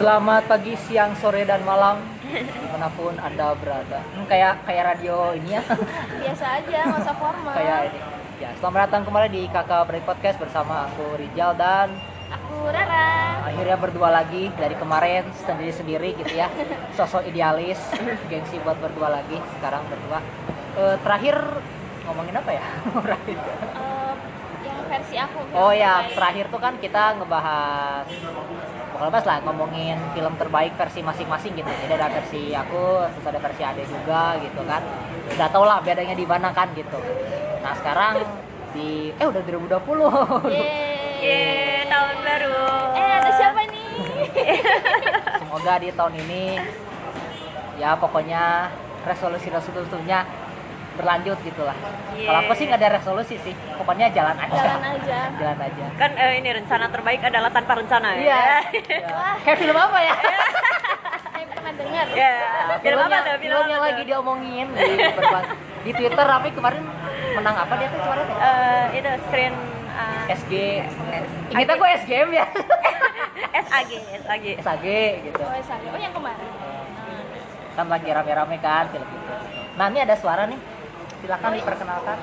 Selamat pagi, siang, sore, dan malam di mana pun anda berada. Hmm, kayak kayak radio ini ya, biasa aja nggak usah formal kayak ini. Ya, selamat datang kembali di Kakak Break Podcast bersama aku Rijal dan aku Rara akhirnya berdua lagi dari kemarin sendiri-sendiri gitu ya. Sosok idealis, gengsi buat berdua lagi. Sekarang berdua. Eh, terakhir ngomongin apa ya? Terakhir. Eh, yang versi aku Oh ya, terakhir tuh kan kita ngebahas Bahas lah ngomongin film terbaik versi masing-masing gitu. Jadi ada versi aku, terus ada versi Ade juga gitu kan. Udah tau lah bedanya di mana kan gitu. Nah sekarang di eh udah 2020. Yeay. Yeay, tahun baru. eh ada siapa nih Semoga di tahun ini ya pokoknya resolusi-resolusinya berlanjut gitu lah. Kalau aku sih nggak ada resolusi sih, pokoknya jalan aja. jalan aja Jalan aja. Kan eh, ini rencana terbaik adalah tanpa rencana Iya. ya. Ya. Kayak film apa ya? saya pernah dengar Ya. Nah, Film apa filmnya- tuh? Film filmnya apa lagi diomongin di, di Twitter tapi kemarin menang apa dia tuh kemarin ya? Eh, itu screen uh, SG Ingat aku SGM ya SAG, SAG. SAG gitu oh, saya. oh yang kemarin kan lagi rame-rame kan film itu nah ini ada suara nih silakan diperkenalkan.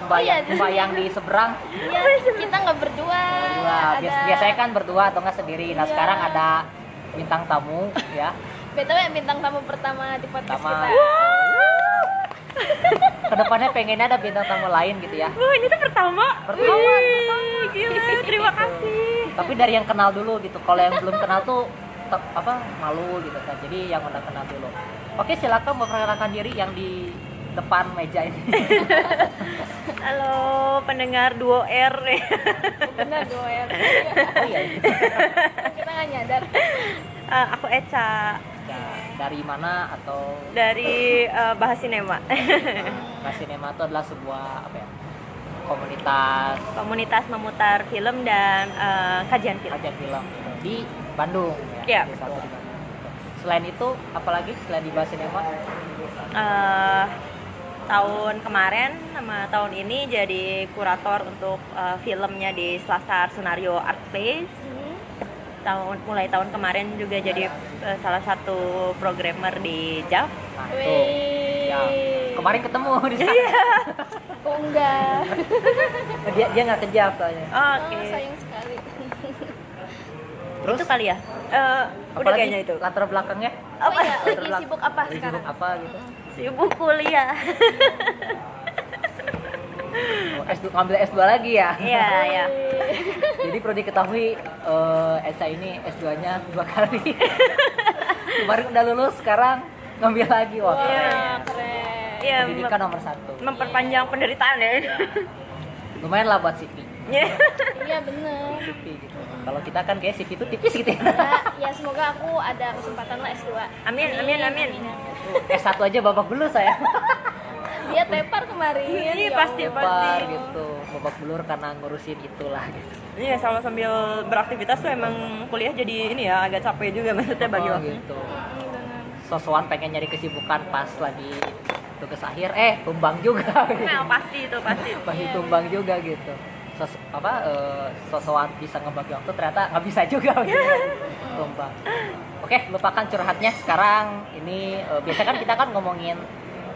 Mbak, Oh iya, yang, di Mbak yang di seberang. Iya, kita nggak berdua. berdua. Bias, Ada- biasanya kan berdua atau enggak sendiri. Nah Iya. sekarang ada bintang tamu ya. BTW bintang tamu pertama di podcast Pertama. kita. ke depannya pengennya ada bintang tamu lain gitu ya. Wah, ini tuh pertama. Pertama, Wih, gila, terima kasih. tapi dari yang kenal dulu gitu. Kalau yang belum kenal tuh apa malu gitu kan. Jadi yang udah kenal dulu. Oke silakan memperkenalkan diri yang di depan meja ini Halo, pendengar duo R. Benar dua ya. oh iya kita nggak nyadar. Eh, aku Eca Nah, dari mana atau dari eh, Bahas Sinema. Nah, Cinema itu adalah sebuah apa ya komunitas Komunitas memutar film dan eh, kajian film. kajian film di Bandung Iya. Di satu di Bandung. Selain itu, apalagi selain di Bahas Cinema? eh tahun kemarin sama tahun ini jadi kurator untuk eh, filmnya di Selasar Sunario Art Place. Hmm. Tahun mulai tahun kemarin juga jadi eh, salah satu programmer di JAV. Nah. Ya, kemarin ketemu di sana. Iya. Oh enggak. dia dia nggak kerja soalnya. Oke. Oh, sayang sekali. Terus Itu kali ya. Eh, udah kayaknya itu. latar belakangnya? Oh iya, Latar lagi sibuk apa lagi sekarang? Sibuk apa gitu? Sibuk kuliah. Oh, S2, ngambil S2 lagi ya? Iya, ya. Jadi perlu diketahui eh Eca ini S2-nya dua kali. Kemarin udah lulus, sekarang ngambil lagi. Wah, Wah, keren. keren. Iya, Pendidikan nomor satu. memperpanjang penderitaan ya. Lumayan lah buat CV. Iya. Iya bener. CV gitu. Kalau kita kan kayak CV itu tipis gitu ya. Ya, ya semoga aku ada kesempatan lah S2. Amin, amin, amin. S1 aja babak belur saya. Dia tepar kemarin. Iya, Ya pasti, Allah. pasti. Gitu. Babak belur karena ngurusin itulah gitu. Iya, sama sambil beraktivitas tuh emang kuliah jadi ini ya agak capek juga maksudnya bagi Oh, waktu. gitu. Sosokan pengen nyari kesibukan pas lagi tugas akhir eh tumbang juga gitu. Nah, pasti itu pasti. pasti tumbang juga gitu Sos, apa eh, sosokan bisa ngebagi waktu ternyata nggak bisa juga gitu. tumbang oke lupakan curhatnya sekarang ini eh, biasa kan kita kan ngomongin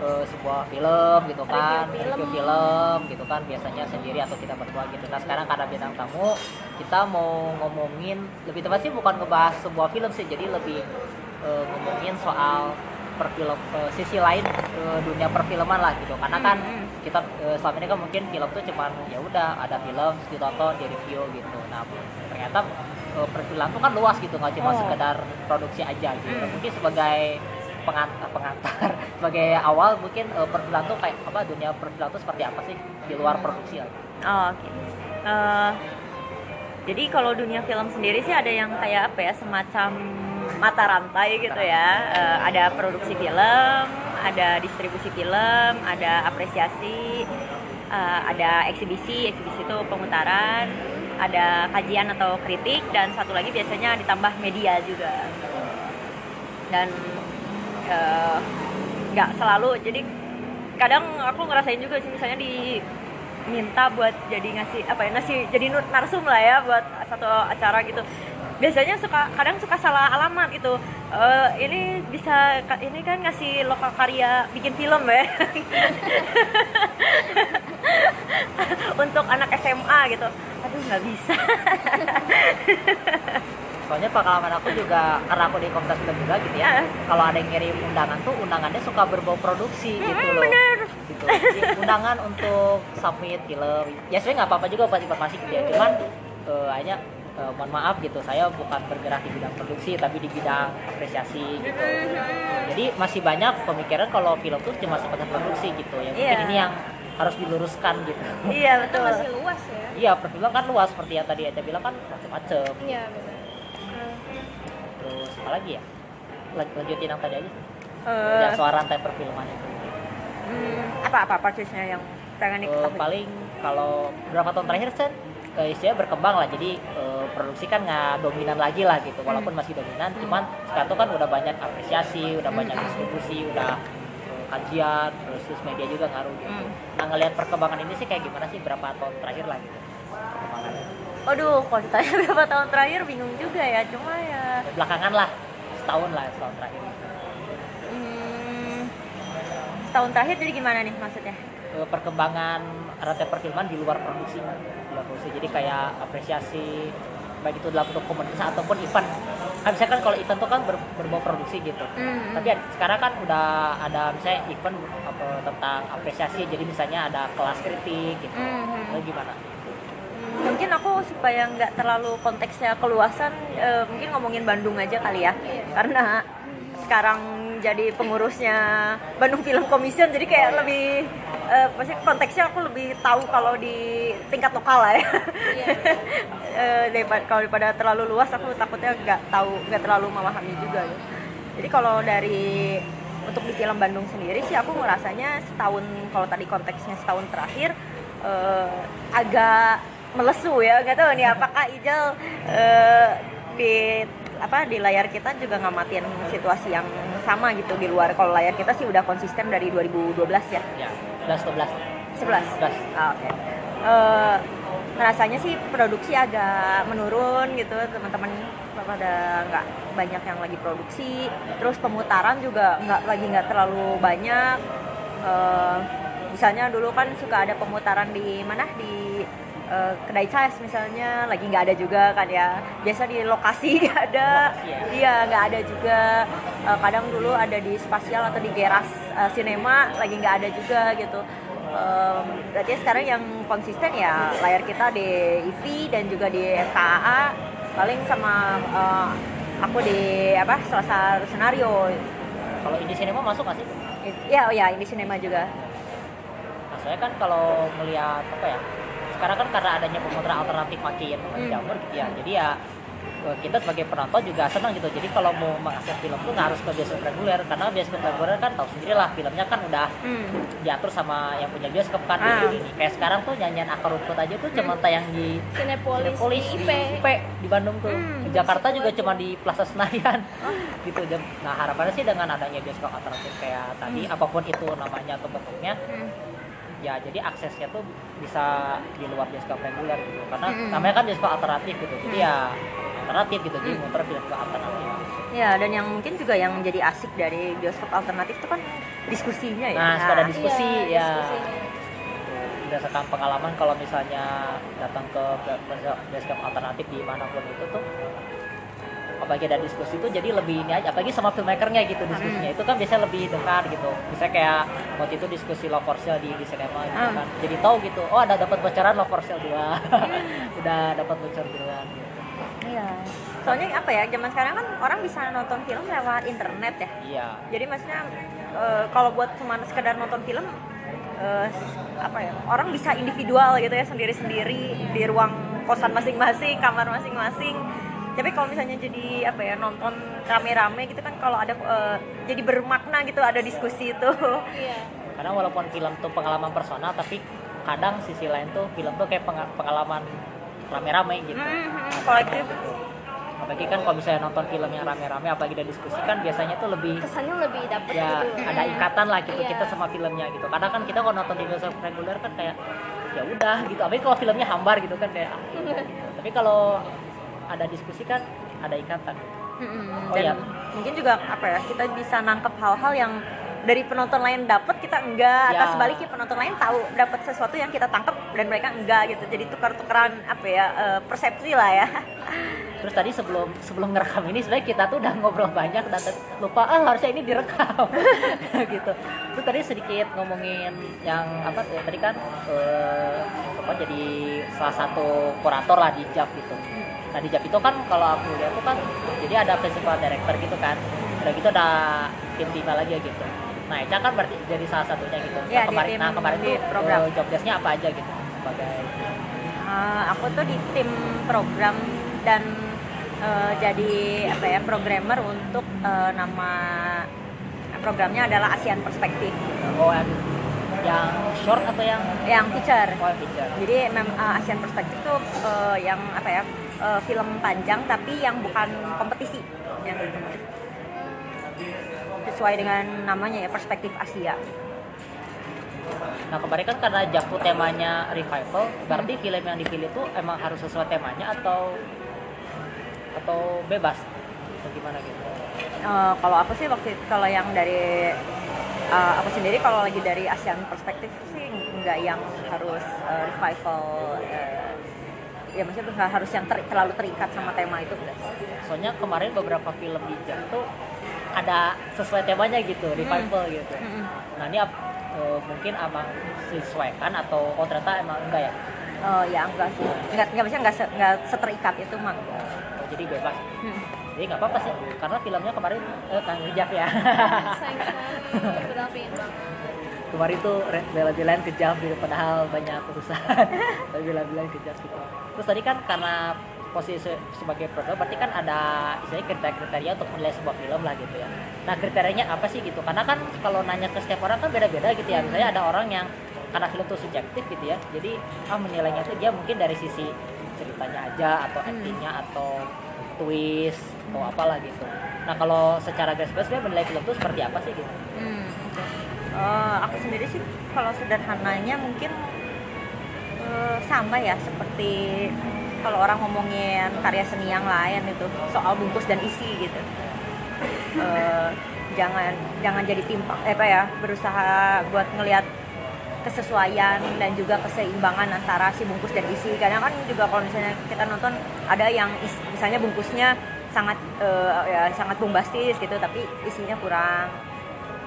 eh, sebuah film gitu kan Review film. review film gitu kan biasanya sendiri atau kita berdua gitu nah sekarang karena bintang tamu kita mau ngomongin lebih tepat sih bukan ngebahas sebuah film sih jadi lebih eh, ngomongin soal perfilm eh, sisi lain eh, dunia perfilman lah gitu karena kan Hmm, hmm. kita eh, selama ini kan mungkin film tuh cuman ya udah ada film ditonton di review gitu nah ternyata eh, perfilman tuh kan luas gitu nggak cuma Oh. sekedar produksi aja gitu Hmm. mungkin sebagai pengantar, pengantar sebagai awal mungkin eh, perfilman tuh kayak apa dunia perfilman tuh seperti apa sih di luar produksi lah Oh, Oke. Eh, jadi kalau dunia film sendiri sih ada yang kayak apa ya semacam mata rantai gitu ya. Eh, ada produksi film, ada distribusi film, ada apresiasi, eh, ada eksibisi, eksibisi itu pemutaran, ada kajian atau kritik dan satu lagi biasanya ditambah media juga. Dan eh, nggak selalu jadi kadang aku ngerasain juga sih misalnya di minta buat jadi ngasih apa ya ngasih jadi narsum lah ya buat satu acara gitu biasanya suka kadang suka salah alamat itu Eh, ini bisa ini kan ngasih lokal karya bikin film ya. Untuk anak SMA gitu. Aduh nggak bisa. Soalnya pengalaman aku juga karena aku di komunitas film juga gitu ya kalau ada yang ngirim undangan tuh undangannya suka berbau produksi gitu loh. bener. gitu. Jadi, undangan untuk submit film. Ya sebenarnya nggak apa-apa juga buat informasi gitu ya cuman eh, hanya eh, mohon maaf gitu saya bukan bergerak di bidang produksi tapi di bidang apresiasi gitu. Jadi masih banyak pemikiran kalau film tuh cuma sebatas produksi gitu ya. Mungkin Iya. ini yang harus diluruskan gitu. Iya Itu betul masih luas ya. iya perfilman kan luas seperti yang tadi Aca bilang kan macem-macem. Iya benar. terus apa lagi ya? Lan- lanjutin yang tadi aja. Eh, yang soal rantai perfilman itu. hmm, apa apa persisnya yang pengen Eh, diketahui paling kalau beberapa tahun terakhir Sen eh, istilahnya berkembang lah. Jadi eh, produksi kan nggak dominan lagi lah gitu. Walaupun masih dominan cuman sekarang tuh kan udah banyak apresiasi udah banyak distribusi udah eh, kajian terus, terus media juga ngaruh gitu. Hmm. nah ngelihat perkembangan ini sih kayak gimana sih? Berapa tahun terakhir lah gitu perkembangannya. Aduh, kalau ditanya berapa tahun terakhir bingung juga ya. Cuma ya belakangan lah setahun lah setahun terakhir hmm, setahun terakhir jadi gimana nih maksudnya? Eh, perkembangan rantai perfilman di luar produksi produksi jadi kayak apresiasi baik itu dalam bentuk komunitas ataupun event. Kan misalkan kalau event tuh kan ber, berbau produksi gitu. Hmm. tapi sekarang kan udah ada misalnya event apa, tentang apresiasi. Jadi misalnya ada kelas kritik gitu. Hmm. Lalu gimana? Mungkin aku supaya nggak terlalu konteksnya keluasan, eh, mungkin ngomongin Bandung aja kali ya. Karena sekarang jadi pengurusnya Bandung Film Commission, jadi kayak lebih eh, maksudnya konteksnya aku lebih tahu kalau di tingkat lokal lah ya. Iya. Eh, daripada kalau daripada terlalu luas, aku takutnya nggak tahu, nggak terlalu memahami juga. ya. Jadi kalau dari untuk di film Bandung sendiri sih aku ngerasanya setahun kalau tadi konteksnya setahun terakhir eh, agak melesu ya nggak tahu nih apakah Ijal eh, di apa di layar kita juga ngamatin situasi yang sama gitu di luar. Kalau layar kita sih udah konsisten dari 2012 ya? Ya 11 12 11 11 Ah, oke. Eh, rasanya sih produksi agak menurun gitu teman-teman. Pada nggak banyak yang lagi produksi. Terus pemutaran juga nggak lagi nggak terlalu banyak. Eh, misalnya dulu kan suka ada pemutaran di mana? Di eh, kedai cas misalnya lagi nggak ada juga kan ya. Biasa di lokasi ada. Lokasi ya? iya nggak ada juga. Eh, kadang dulu ada di spasial atau di geras eh, sinema lagi nggak ada juga gitu. Em, berarti sekarang yang konsisten ya layar kita di IV dan juga di FKAA paling sama eh, aku di apa Selasa Senario kalau ini sinema masuk nggak sih? Ya oh ya ini sinema juga. Nah, soalnya kan kalau melihat apa ya, sekarang kan karena adanya pemutaran alternatif makin menjamur gitu ya. Jadi ya eh, kita sebagai penonton juga senang gitu. Jadi kalau mau mengakses film tuh nggak harus ke bioskop reguler karena bioskop reguler kan tahu sendiri lah filmnya kan udah hmm. diatur sama yang punya bioskop kan Ah. ini. Kayak sekarang tuh nyanyian akar rumput aja tuh cuma tayang di Sinepolis, Cinepolis di di IP. IP di Bandung tuh. Hmm. Di Jakarta juga cuma di Plaza Senayan. gitu. Dan- Nah, harapannya sih dengan adanya bioskop alternatif kayak tadi apa pun itu namanya atau bentuknya Hmm. Ya jadi aksesnya tuh bisa di luar bioskop reguler gitu. Karena Mm-mm. namanya kan bioskop alternatif gitu. Jadi ya alternatif gitu jadi muter bioskop alternatif. Ya dan yang mungkin juga yang menjadi asik dari bioskop alternatif itu kan diskusinya ya? Nah suka ada diskusi Iya, ya. diskusinya. berdasarkan pengalaman kalau misalnya datang ke bioskop alternatif di mana pun itu tuh apalagi ada diskusi tuh jadi lebih ini aja apalagi sama filmmakernya gitu diskusinya itu kan biasanya lebih dekat gitu misalnya kayak waktu itu diskusi Love for Sale di, di cinema gitu Hmm. kan jadi tahu gitu oh ada dapat bocoran Love for Sale 2 udah dapat bocor duluan gitu Iya. Soalnya apa ya, zaman sekarang kan orang bisa nonton film lewat internet ya. iya Jadi maksudnya eh, kalau buat cuma sekedar nonton film eh, apa ya, orang bisa individual gitu ya sendiri-sendiri di ruang kosan masing-masing, kamar masing-masing. Tapi kalau misalnya jadi apa ya nonton rame-rame gitu kan kalau ada eh, jadi bermakna gitu ada diskusi itu. Iya. karena walaupun film tuh pengalaman personal tapi kadang sisi lain tuh film tuh kayak penga- pengalaman rame-rame gitu Mhm, kolektif. apalagi kan kalau misalnya nonton film yang rame-rame apalagi ada diskusi kan biasanya tuh lebih Kesannya lebih dapet ya gitu. ada ikatan lah gitu Iya. kita sama filmnya gitu karena kan kita kalau nonton di bioskop reguler kan kayak ya udah gitu tapi kalau filmnya hambar gitu kan kayak ah, gitu. tapi kalau ada diskusi kan ada ikatan. Mm-mm. Oh, dan iya. mungkin juga apa ya kita bisa nangkep hal-hal yang dari penonton lain dapat kita enggak. Atau Ya. sebaliknya penonton lain tahu dapat sesuatu yang kita tangkap dan mereka enggak gitu. Jadi tukar-tukaran apa ya eh, persepsi lah ya. Terus tadi sebelum sebelum ngerekam ini sebenarnya kita tuh udah ngobrol banyak dan lupa ah harusnya ini direkam. Gitu. Terus tadi sedikit ngomongin yang apa tuh tadi kan eh, apa jadi salah satu kurator lah di JAP gitu nah di JAP itu kan kalau aku lihat tuh kan jadi ada principal director gitu kan. Udah gitu ada tim timnya lagi gitu. Nah Eca kan berarti jadi salah satunya gitu. Nah kemarin nah kemarin di tuh program. eh, job desk-nya apa aja gitu sebagai Eh, aku tuh di tim program dan eh, jadi apa ya programmer untuk eh, nama programnya adalah ASEAN Perspektif gitu. oh yang, yang short atau yang yang feature. Oh yang feature. Jadi mem uh, Asian Perspective tuh uh, yang apa ya uh, film panjang tapi yang bukan kompetisi, yang sesuai dengan namanya ya perspektif Asia. Nah kemarin kan karena Japu temanya revival, berarti film yang dipilih tuh emang harus sesuai temanya atau atau bebas? Atau gimana gitu? Uh, kalau aku sih waktu itu- kalau yang dari uh, aku sendiri kalau lagi dari Asian Perspective sih nggak yang harus uh, revival. uh, ya maksudnya nggak harus yang ter- terlalu terikat sama tema itu enggak sih. Soalnya kemarin beberapa film di Japu tuh ada sesuai temanya gitu, revival gitu. Mm-mm. Nah ini eh, mungkin emang disesuaikan atau oh ternyata emang enggak ya? Oh ya enggak sih, enggak enggak bisa enggak, se- enggak seterikat itu mah. enggak. Oh, jadi bebas. Hmm. Jadi nggak apa-apa sih, karena filmnya kemarin eh, Kang ya. sayang sekali padahal pengen banget kemarin tuh bela-belain kejam gitu padahal banyak urusan tapi bela-belain kejam gitu terus tadi kan karena posisi se- sebagai produk berarti kan ada istilahnya kriteria-kriteria untuk menilai sebuah film lah gitu ya. Nah kriterianya apa sih gitu? Karena kan kalau nanya ke setiap orang kan beda-beda gitu ya. Misalnya ada orang yang karena film itu subjektif gitu ya. Jadi ah menilainya itu dia mungkin dari sisi ceritanya aja atau actingnya atau twist atau apalah gitu. Nah kalau secara garis besar sebenarnya menilai film itu seperti apa sih gitu? Hmm. Eh, aku sendiri sih kalau sederhananya mungkin eh, sama ya seperti kalau orang ngomongin karya seni yang lain itu soal bungkus dan isi gitu. Eh, jangan jangan jadi timpang eh apa ya berusaha buat ngelihat kesesuaian dan juga keseimbangan antara si bungkus dan isi karena kan juga kalau misalnya kita nonton ada yang is- misalnya bungkusnya sangat eh, ya sangat bombastis gitu tapi isinya kurang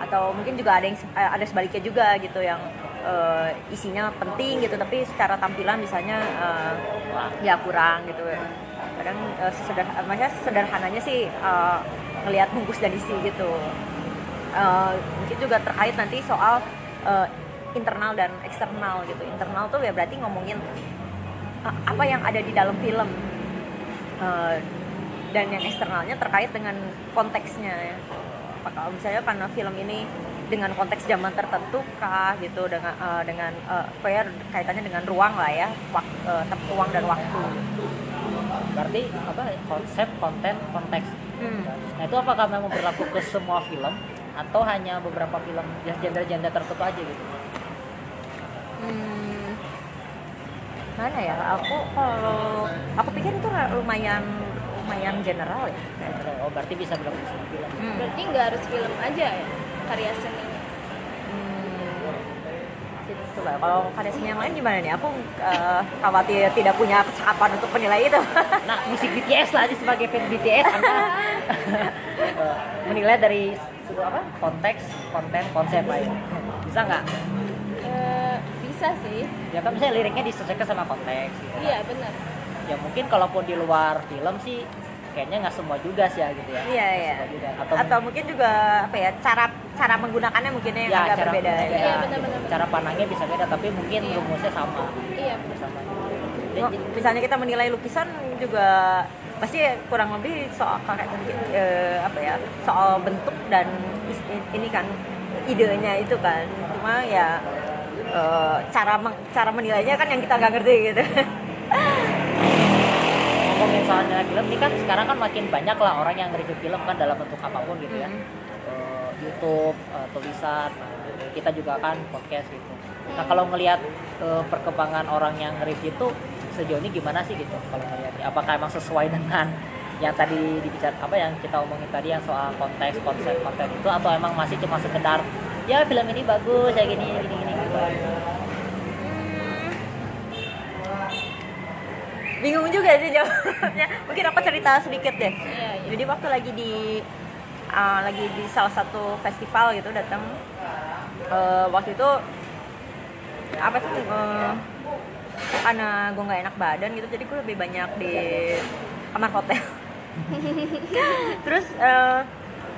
atau mungkin juga ada yang ada sebaliknya juga gitu yang eh, isinya penting gitu tapi secara tampilan misalnya eh, ya kurang gitu. Kadang eh, sesederhana, maksudnya sederhananya sih eh, ngelihat bungkus dan isi gitu. Eh, mungkin juga terkait nanti soal eh, internal dan eksternal gitu. Internal tuh ya berarti ngomongin eh, apa yang ada di dalam film. Eh, dan yang eksternalnya terkait dengan konteksnya ya. Apa kalau misalnya karena film ini dengan konteks zaman tertentu kah gitu dengan eh, dengan eh, ya kaitannya dengan ruang lah ya wak, eh, tep- ruang dan waktu. Berarti apa konsep konten konteks. Hmm. nah itu apakah memang berlaku ke semua film atau hanya beberapa film ya genre-genre tertentu aja gitu? Hmm, mana ya aku kalau aku pikir itu lumayan lumayan general ya. Oh berarti bisa berlaku ke semua film. Hmm. berarti nggak harus film aja ya karya seni Hmm, gitu lah. Kalau karya seni yang lain gimana nih? Aku eh, khawatir tidak punya kecakapan untuk menilai itu. nah musik BTS lah aja sebagai fan BTS anda eh, menilai dari apa konteks konten konsep aja bisa nggak Eh, bisa sih ya kan misalnya liriknya disesuaikan sama konteks gitu. iya benar ya mungkin kalaupun di luar film sih kayaknya nggak semua juga sih ya gitu ya Iya, iya. juga. atau, Atau mungkin juga apa ya cara cara menggunakannya mungkin yang ya agak cara berbeda. beda, Iya, ya. benar-benar. cara pandangnya bisa beda tapi mungkin Iya. rumusnya sama iya sama Oh, jadi- misalnya kita menilai lukisan juga pasti kurang lebih soal kayak eh, apa ya soal bentuk dan ini kan idenya itu kan cuma ya eh, cara cara menilainya kan yang kita nggak ngerti gitu nilai film ini kan sekarang kan makin banyak lah orang yang review film kan dalam bentuk apa pun gitu ya. Hmm. Eh, YouTube eh, tulisan nah, kita juga kan podcast gitu. Nah kalau ngelihat eh, perkembangan orang yang review itu sejauh ini gimana sih gitu kalau ngelihatnya apakah emang sesuai dengan yang tadi dibicar apa yang kita omongin tadi yang soal konteks konsep konten itu atau emang masih cuma sekedar ya film ini bagus ya gini gini gini gitu bingung juga sih jawabnya. Mungkin aku cerita sedikit deh. Iya, iya. jadi waktu lagi di uh, lagi di salah satu festival gitu datang uh, waktu itu apa sih uh, karena gue nggak enak badan gitu jadi gue lebih banyak di kamar hotel. Terus uh,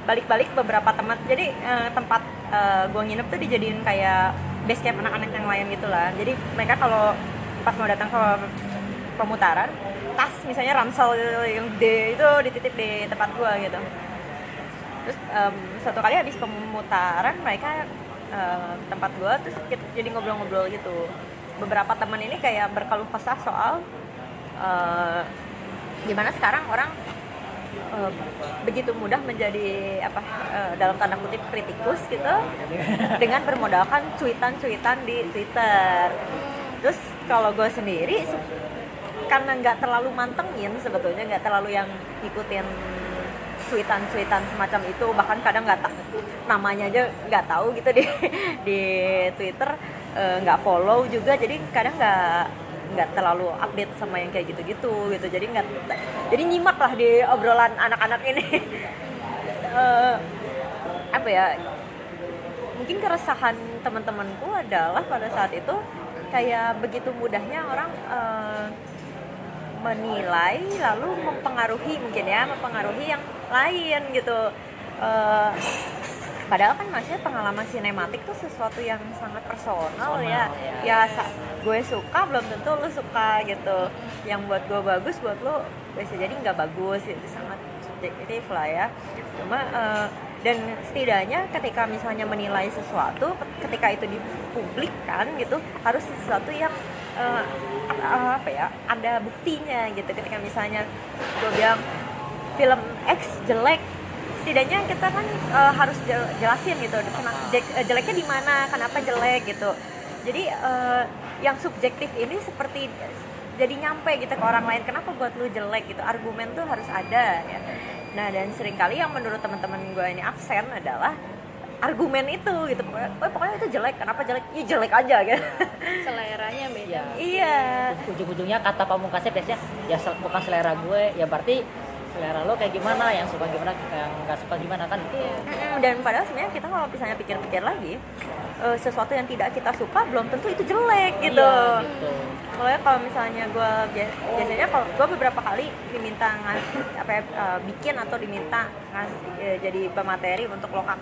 balik-balik beberapa tempat jadi uh, tempat uh, gue nginep tuh dijadiin kayak base camp anak-anak yang lain gitu lah. Jadi mereka kalau pas mau datang ke pemutaran tas misalnya ransel yang gede itu dititip di tempat gua gitu. Terus em, satu kali habis pemutaran mereka em, tempat gua terus kita jadi ngobrol-ngobrol gitu. Beberapa teman ini kayak berkeluh kesah soal eh, gimana sekarang orang eh, begitu mudah menjadi apa eh, dalam tanda kutip kritikus gitu dengan bermodalkan cuitan-cuitan di Twitter. Terus kalau gue sendiri se- karena nggak terlalu mantengin sebetulnya nggak terlalu yang ngikutin cuitan-cuitan semacam itu bahkan kadang nggak tak namanya aja nggak tahu gitu di di Twitter eh, nggak follow juga jadi kadang nggak nggak terlalu update sama yang kayak gitu-gitu gitu. Jadi nggak jadi nyimak lah di obrolan anak-anak ini. Eh, apa ya mungkin keresahan teman-temanku adalah pada saat itu kayak begitu mudahnya orang eh, menilai lalu mempengaruhi mungkin ya mempengaruhi yang lain gitu. Eh, padahal kan maksudnya pengalaman sinematik tuh sesuatu yang sangat personal Personal, ya. Ya. ya gue suka belum tentu lu suka gitu. Yang buat gue bagus buat lu bisa jadi nggak bagus itu sangat subjektif lah ya. Cuma eh, dan setidaknya ketika misalnya menilai sesuatu ketika itu dipublikkan gitu harus sesuatu yang eh, a- apa ya ada buktinya gitu. Ketika misalnya gue bilang film X jelek setidaknya kita kan eh, harus jel- jelasin gitu kena- jek- eh, jeleknya di mana kenapa jelek gitu. Jadi eh, yang subjektif ini seperti jadi nyampe gitu ke orang lain kenapa buat lu jelek? gitu. Argumen tuh harus ada ya. Nah dan sering kali yang menurut teman-teman gue ini absen adalah argumen itu gitu. Pokoknya, "Oh, pokoknya itu jelek. Kenapa jelek? Ya jelek aja gitu. Seleranya beda. Ya iya. Ujung-ujungnya kata pamungkasnya biasanya ya sel- bukan selera gue. Ya berarti selera lo kayak gimana? Yang suka gimana yang nggak suka gimana kan iya. Mm-mm, dan padahal sebenarnya kita kalau misalnya pikir-pikir lagi eh, sesuatu yang tidak kita suka belum tentu itu jelek gitu Iya, gitu. Soalnya kalau misalnya gue biasanya kalau gue beberapa kali diminta ngasih apa ya, eh, bikin atau diminta ngasih eh, jadi pemateri untuk loka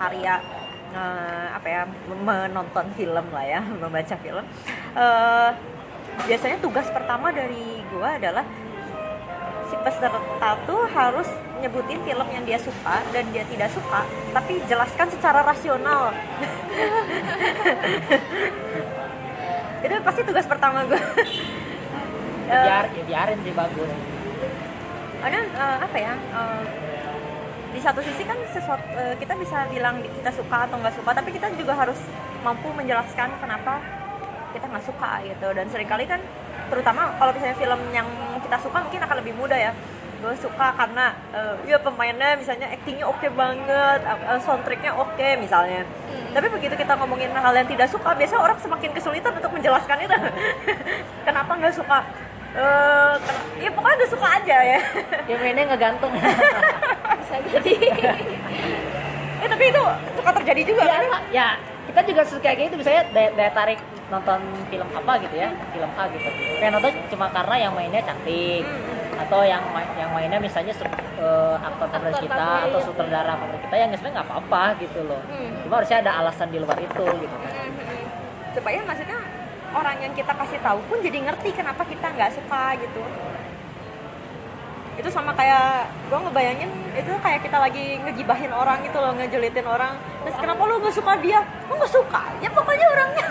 eh, apa ya menonton film lah ya membaca film. Eh, biasanya tugas pertama dari gue adalah si peserta tuh harus nyebutin film yang dia suka dan dia tidak suka tapi jelaskan secara rasional. Itu pasti tugas pertama gue biar ya biarin sih bagus. karena eh, apa ya eh, di satu sisi kan sesuatu eh, kita bisa bilang kita suka atau nggak suka tapi kita juga harus mampu menjelaskan kenapa kita nggak suka gitu. Dan sering kali kan terutama kalau misalnya film yang kita suka mungkin akan lebih mudah ya. Gue suka karena eh, ya pemainnya misalnya actingnya oke banget eh, soundtracknya oke misalnya. Tapi begitu kita ngomongin hal yang tidak suka biasanya orang semakin kesulitan untuk menjelaskan itu. Kenapa nggak suka Eh, ken- ya pokoknya nggak suka aja ya. Ya mainnya ngegantung bisa jadi. Eh tapi itu suka terjadi juga ya, kan? Ya kita juga suka kayak gitu. Misalnya daya, daya tarik nonton film apa gitu ya. Film A gitu. Kayak nonton cuma karena yang mainnya cantik. Atau yang yang mainnya misalnya eh, aktor favorit kita atau ya. sutradara favorit kita yang sebenarnya nggak apa-apa gitu loh. Hmm. cuma harusnya ada alasan di luar itu gitu. Supaya maksudnya orang yang kita kasih tahu pun jadi ngerti kenapa kita nggak suka gitu. Itu sama kayak gue ngebayangin itu kayak kita lagi ngegibahin orang gitu loh ngejulitin orang. Terus kenapa lu nggak suka dia? Lu nggak suka? Ya pokoknya orangnya.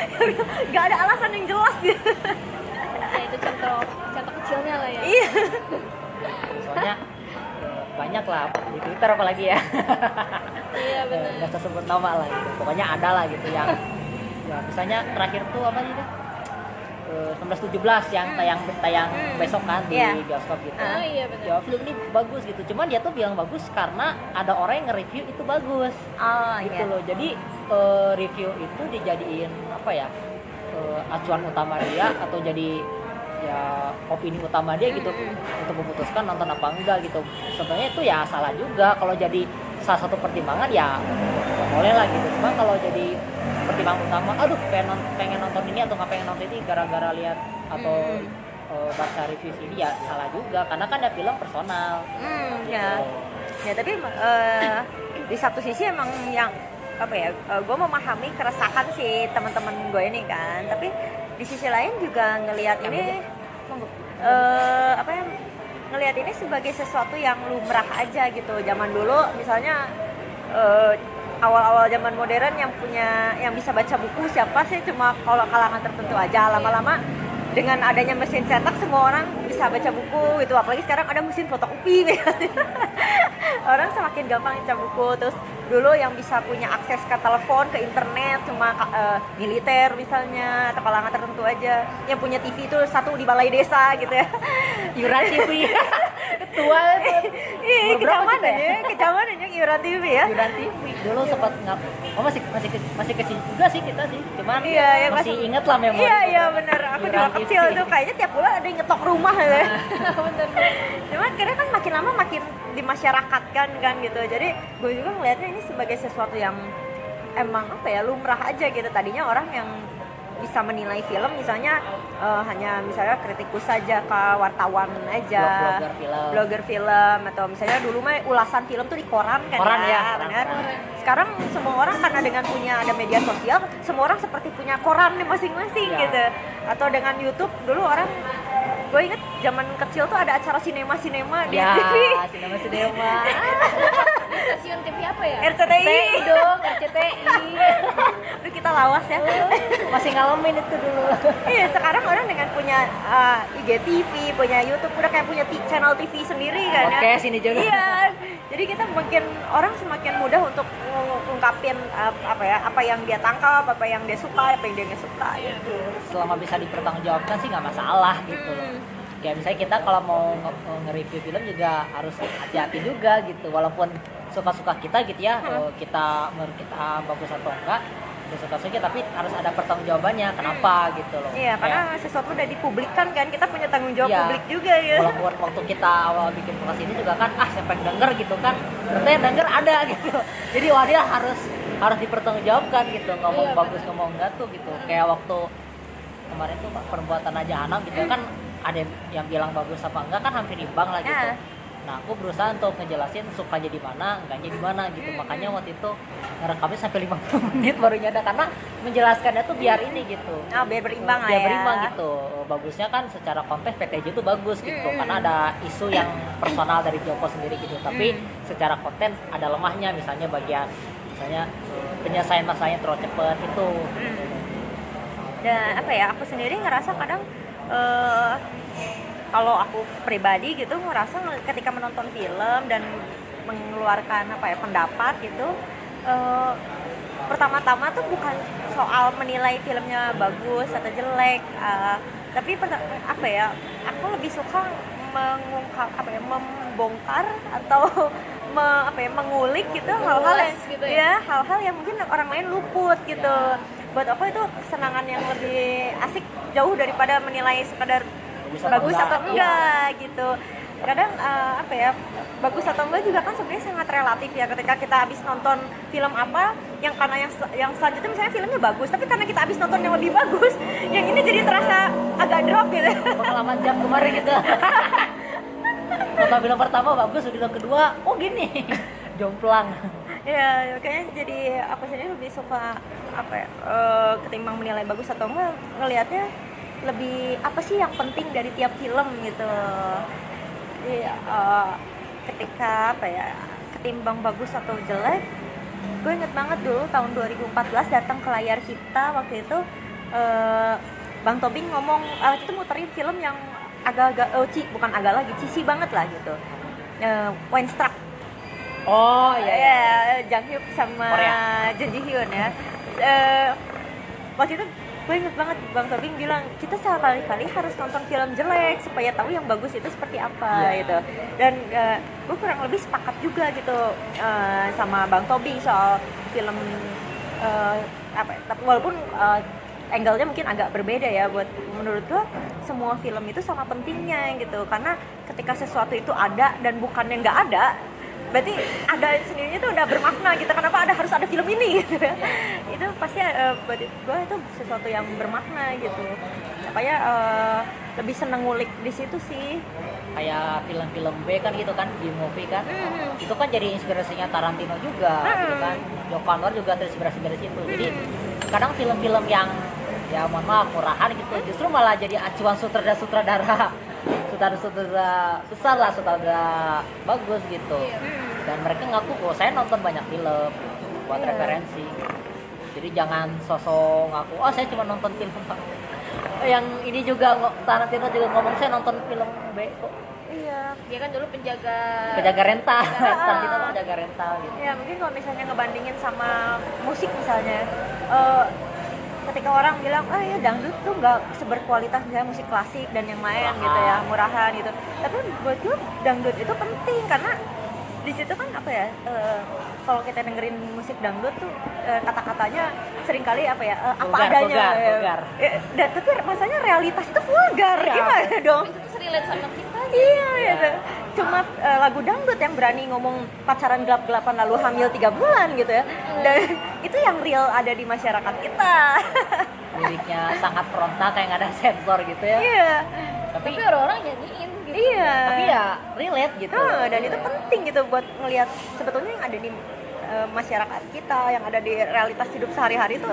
Nggak ada alasan yang jelas. Gitu ya itu contoh contoh kecilnya lah ya. Iya. Soalnya banyak lah di Twitter apalagi ya. Iya benar. Nggak usah sebut nama lah gitu. Pokoknya ada lah gitu yang ya misalnya terakhir tuh apa sih itu eh, 1917 yang tayang tayang Hmm. besok kan di Iya. bioskop gitu. Oh iya benar. Ya film ini bagus gitu. Cuman dia tuh bilang bagus karena ada orang yang nge-review itu bagus oh gitu iya loh. Jadi eh, review itu dijadiin apa ya? eh, acuan utama dia atau jadi ya opini utama dia gitu Mm-mm. untuk memutuskan nonton apa enggak gitu. Sebenarnya itu ya salah juga kalau jadi salah satu pertimbangan ya ya boleh lah gitu. Cuma kalau jadi pertimbangan utama, aduh pengen non- pengen nonton ini atau nggak pengen nonton ini gara-gara lihat atau Mm-mm. eh, baca review ini ya salah juga karena kan ya film personal. hmm, gitu. ya ya tapi eh, di satu sisi emang yang apa ya gue memahami keresahan si teman-teman gue ini kan tapi di sisi lain juga ngelihat ini eh, apa ya ngelihat ini sebagai sesuatu yang lumrah aja gitu zaman dulu misalnya eh, awal-awal zaman modern yang punya yang bisa baca buku siapa sih? Cuma kalau kalangan tertentu aja. Lama-lama dengan adanya mesin cetak semua orang bisa baca buku itu apalagi sekarang ada mesin fotokopi orang semakin gampang baca buku terus dulu yang bisa punya akses ke telepon ke internet cuma eh, militer misalnya atau kalangan tertentu aja yang punya TV itu satu di balai desa gitu ya Yuran TV ketua berapa kecaman aja, iuran TV ya. Yuran TV dulu sempat nggak oh masih masih masih kecil juga sih kita sih cuman Iya, ya, masih pas- inget lah memori Iya, iya bener. Aku juga kecil TV. tuh kayaknya tiap bulan ada yang ngetok rumah gitu ya. bener Cuman karena kan makin lama makin dimasyarakatkan kan gitu. Jadi gue juga ngelihatnya ini sebagai sesuatu yang emang apa ya lumrah aja gitu. Tadinya orang yang bisa menilai film misalnya eh, hanya misalnya kritikus saja ke wartawan aja Blog-blogger film. blogger film atau misalnya dulu mah ulasan film tuh di koran kan Koran, ya, koran, benar. sekarang semua orang karena dengan punya ada media sosial semua orang seperti punya koran masing-masing Ya. gitu atau dengan YouTube dulu orang gue inget zaman kecil tuh ada acara sinema sinema di ya TV sinema sinema stasiun TV apa ya RCTI dong RCTI Aduh kita lawas ya masih ngalamin itu dulu Iya sekarang orang dengan punya uh, IGTV, punya YouTube, udah kayak punya channel TV sendiri kan ya. Podcast ini juga. Iya. Jadi kita makin orang semakin mudah untuk ngungkapin uh, apa ya, apa yang dia tangkap, apa yang dia suka, apa yang dia nggak suka gitu. selama bisa dipertanggungjawabkan sih nggak masalah gitu Hmm. Ya misalnya kita kalau mau nge- mau nge-review film juga harus hati-hati juga gitu walaupun suka-suka kita gitu ya Hmm. kita menurut kita bagus atau enggak ya suka-suka tapi harus ada pertanggungjawabannya kenapa gitu loh Iya, karena sesuatu udah dipublikkan kan, kita punya tanggung jawab Iya. publik juga ya. walaupun waktu kita awal bikin podcast ini juga kan ah siapa yang denger gitu kan ternyata yang denger ada gitu jadi wah dia harus harus dipertanggungjawabkan gitu ngomong Iya, bagus ngomong enggak tuh gitu kayak waktu kemarin tuh perbuatan aja anak gitu kan ada yang bilang bagus apa enggak kan hampir imbang lah gitu Ya. nah aku berusaha untuk ngejelasin sukanya di mana enggaknya di mana gitu makanya waktu itu ngerekamnya sampai 50 menit baru nyada karena menjelaskannya tuh biar ini gitu Ah, biar berimbang lah biar ya. berimbang gitu bagusnya kan secara konteks PTJ itu bagus gitu Mm. karena ada isu yang personal dari Joko sendiri gitu tapi Mm. secara konten ada lemahnya misalnya bagian misalnya eh, penyelesaian masalahnya terlalu cepet itu dan apa ya aku sendiri ngerasa kadang eh, kalau aku pribadi gitu ngerasa nge- ketika menonton film dan mengeluarkan apa ya pendapat gitu eh, pertama-tama tuh bukan soal menilai filmnya bagus atau jelek eh, tapi apa ya aku lebih suka mengungkap apa ya membongkar atau me- apa ya mengulik gitu hal-hal yang gitu ya? ya hal-hal yang mungkin orang lain luput gitu buat aku itu kesenangan yang lebih asik jauh daripada menilai sekadar Bagus atau bagus enggak. atau enggak gitu. Kadang eh, apa ya bagus atau enggak juga kan sebenarnya sangat relatif ya ketika kita habis nonton film apa yang karena yang yang selanjutnya misalnya filmnya bagus tapi karena kita habis nonton yang lebih bagus yang ini jadi terasa agak drop gitu. Pengalaman jam kemarin gitu. Nonton film pertama bagus film kedua oh gini. Jomplang ya kayaknya jadi aku sendiri lebih suka apa ya eh, ketimbang menilai bagus atau enggak ngelihatnya lebih apa sih yang penting dari tiap film gitu. Jadi eh, ketika apa ya ketimbang bagus atau jelek gue inget banget dulu tahun 2014 datang ke layar kita waktu itu eh, Bang Tobing ngomong waktu itu muterin film yang agak-agak oh, bukan agak lagi cici banget lah gitu. Eh, Weinstruck oh iya, iya. ya Jang Hyuk sama Korea. Jun Ji Hyun ya Eh, waktu itu gue inget banget bang Tobing bilang kita sekali-kali harus nonton film jelek supaya tahu yang bagus itu seperti apa Iya. gitu dan eh, gue kurang lebih sepakat juga gitu eh, sama bang Tobing soal film eh, apa ya, tapi walaupun eh, angle-nya mungkin agak berbeda ya buat menurut gue semua film itu sama pentingnya gitu karena ketika sesuatu itu ada dan bukannya nggak ada berarti ada sendirinya tuh udah bermakna gitu. Kenapa ada harus ada film ini? Gitu ya itu pasti eh, buat gue itu sesuatu yang bermakna gitu. Supaya eh, lebih seneng ngulik di situ sih. Kayak film-film B kan gitu kan di movie kan. Mhm. itu kan jadi inspirasinya Tarantino juga gitu Mhm. kan. Joko Anwar juga terinspirasi dari situ. Jadi kadang film-film yang ya mohon maaf murahan gitu justru malah jadi acuan sutradara sutradara sutradara besar lah sutradara bagus gitu. Dan mereka ngaku kok saya nonton banyak film buat Iya. referensi. Jadi jangan sosok ngaku oh saya cuma nonton film yang ini juga Tarantino juga ngomong saya nonton film B kok. Iya. Dia kan dulu penjaga penjaga rental. Tarantino penjaga rental gitu. Ya mungkin kalau misalnya ngebandingin sama musik misalnya, eh, ketika orang bilang, ah ya dangdut tuh nggak seberkualitas misalnya musik klasik dan yang lain gitu ya, murahan gitu. Tapi buat gue dangdut itu penting karena di situ kan apa ya, eh, kalau kita dengerin musik dangdut tuh eh, kata-katanya sering kali apa ya, eh, apa Vulgar, adanya. vulgar, ya. vulgar. Ya, dan tapi masanya realitas itu vulgar, Iya. gimana dong? itu tuh relate sama kita Iya, gitu. Cuma eh, lagu dangdut yang berani ngomong pacaran gelap-gelapan lalu hamil tiga bulan gitu ya. Dan itu yang real ada di masyarakat kita. liriknya sangat frontal kayak nggak ada sensor gitu ya Iya. tapi tapi orang-orang nyanyiin gitu. Iya. tapi ya relate gitu. Dan itu penting gitu buat ngelihat sebetulnya yang ada di eh, masyarakat kita, yang ada di realitas hidup sehari-hari itu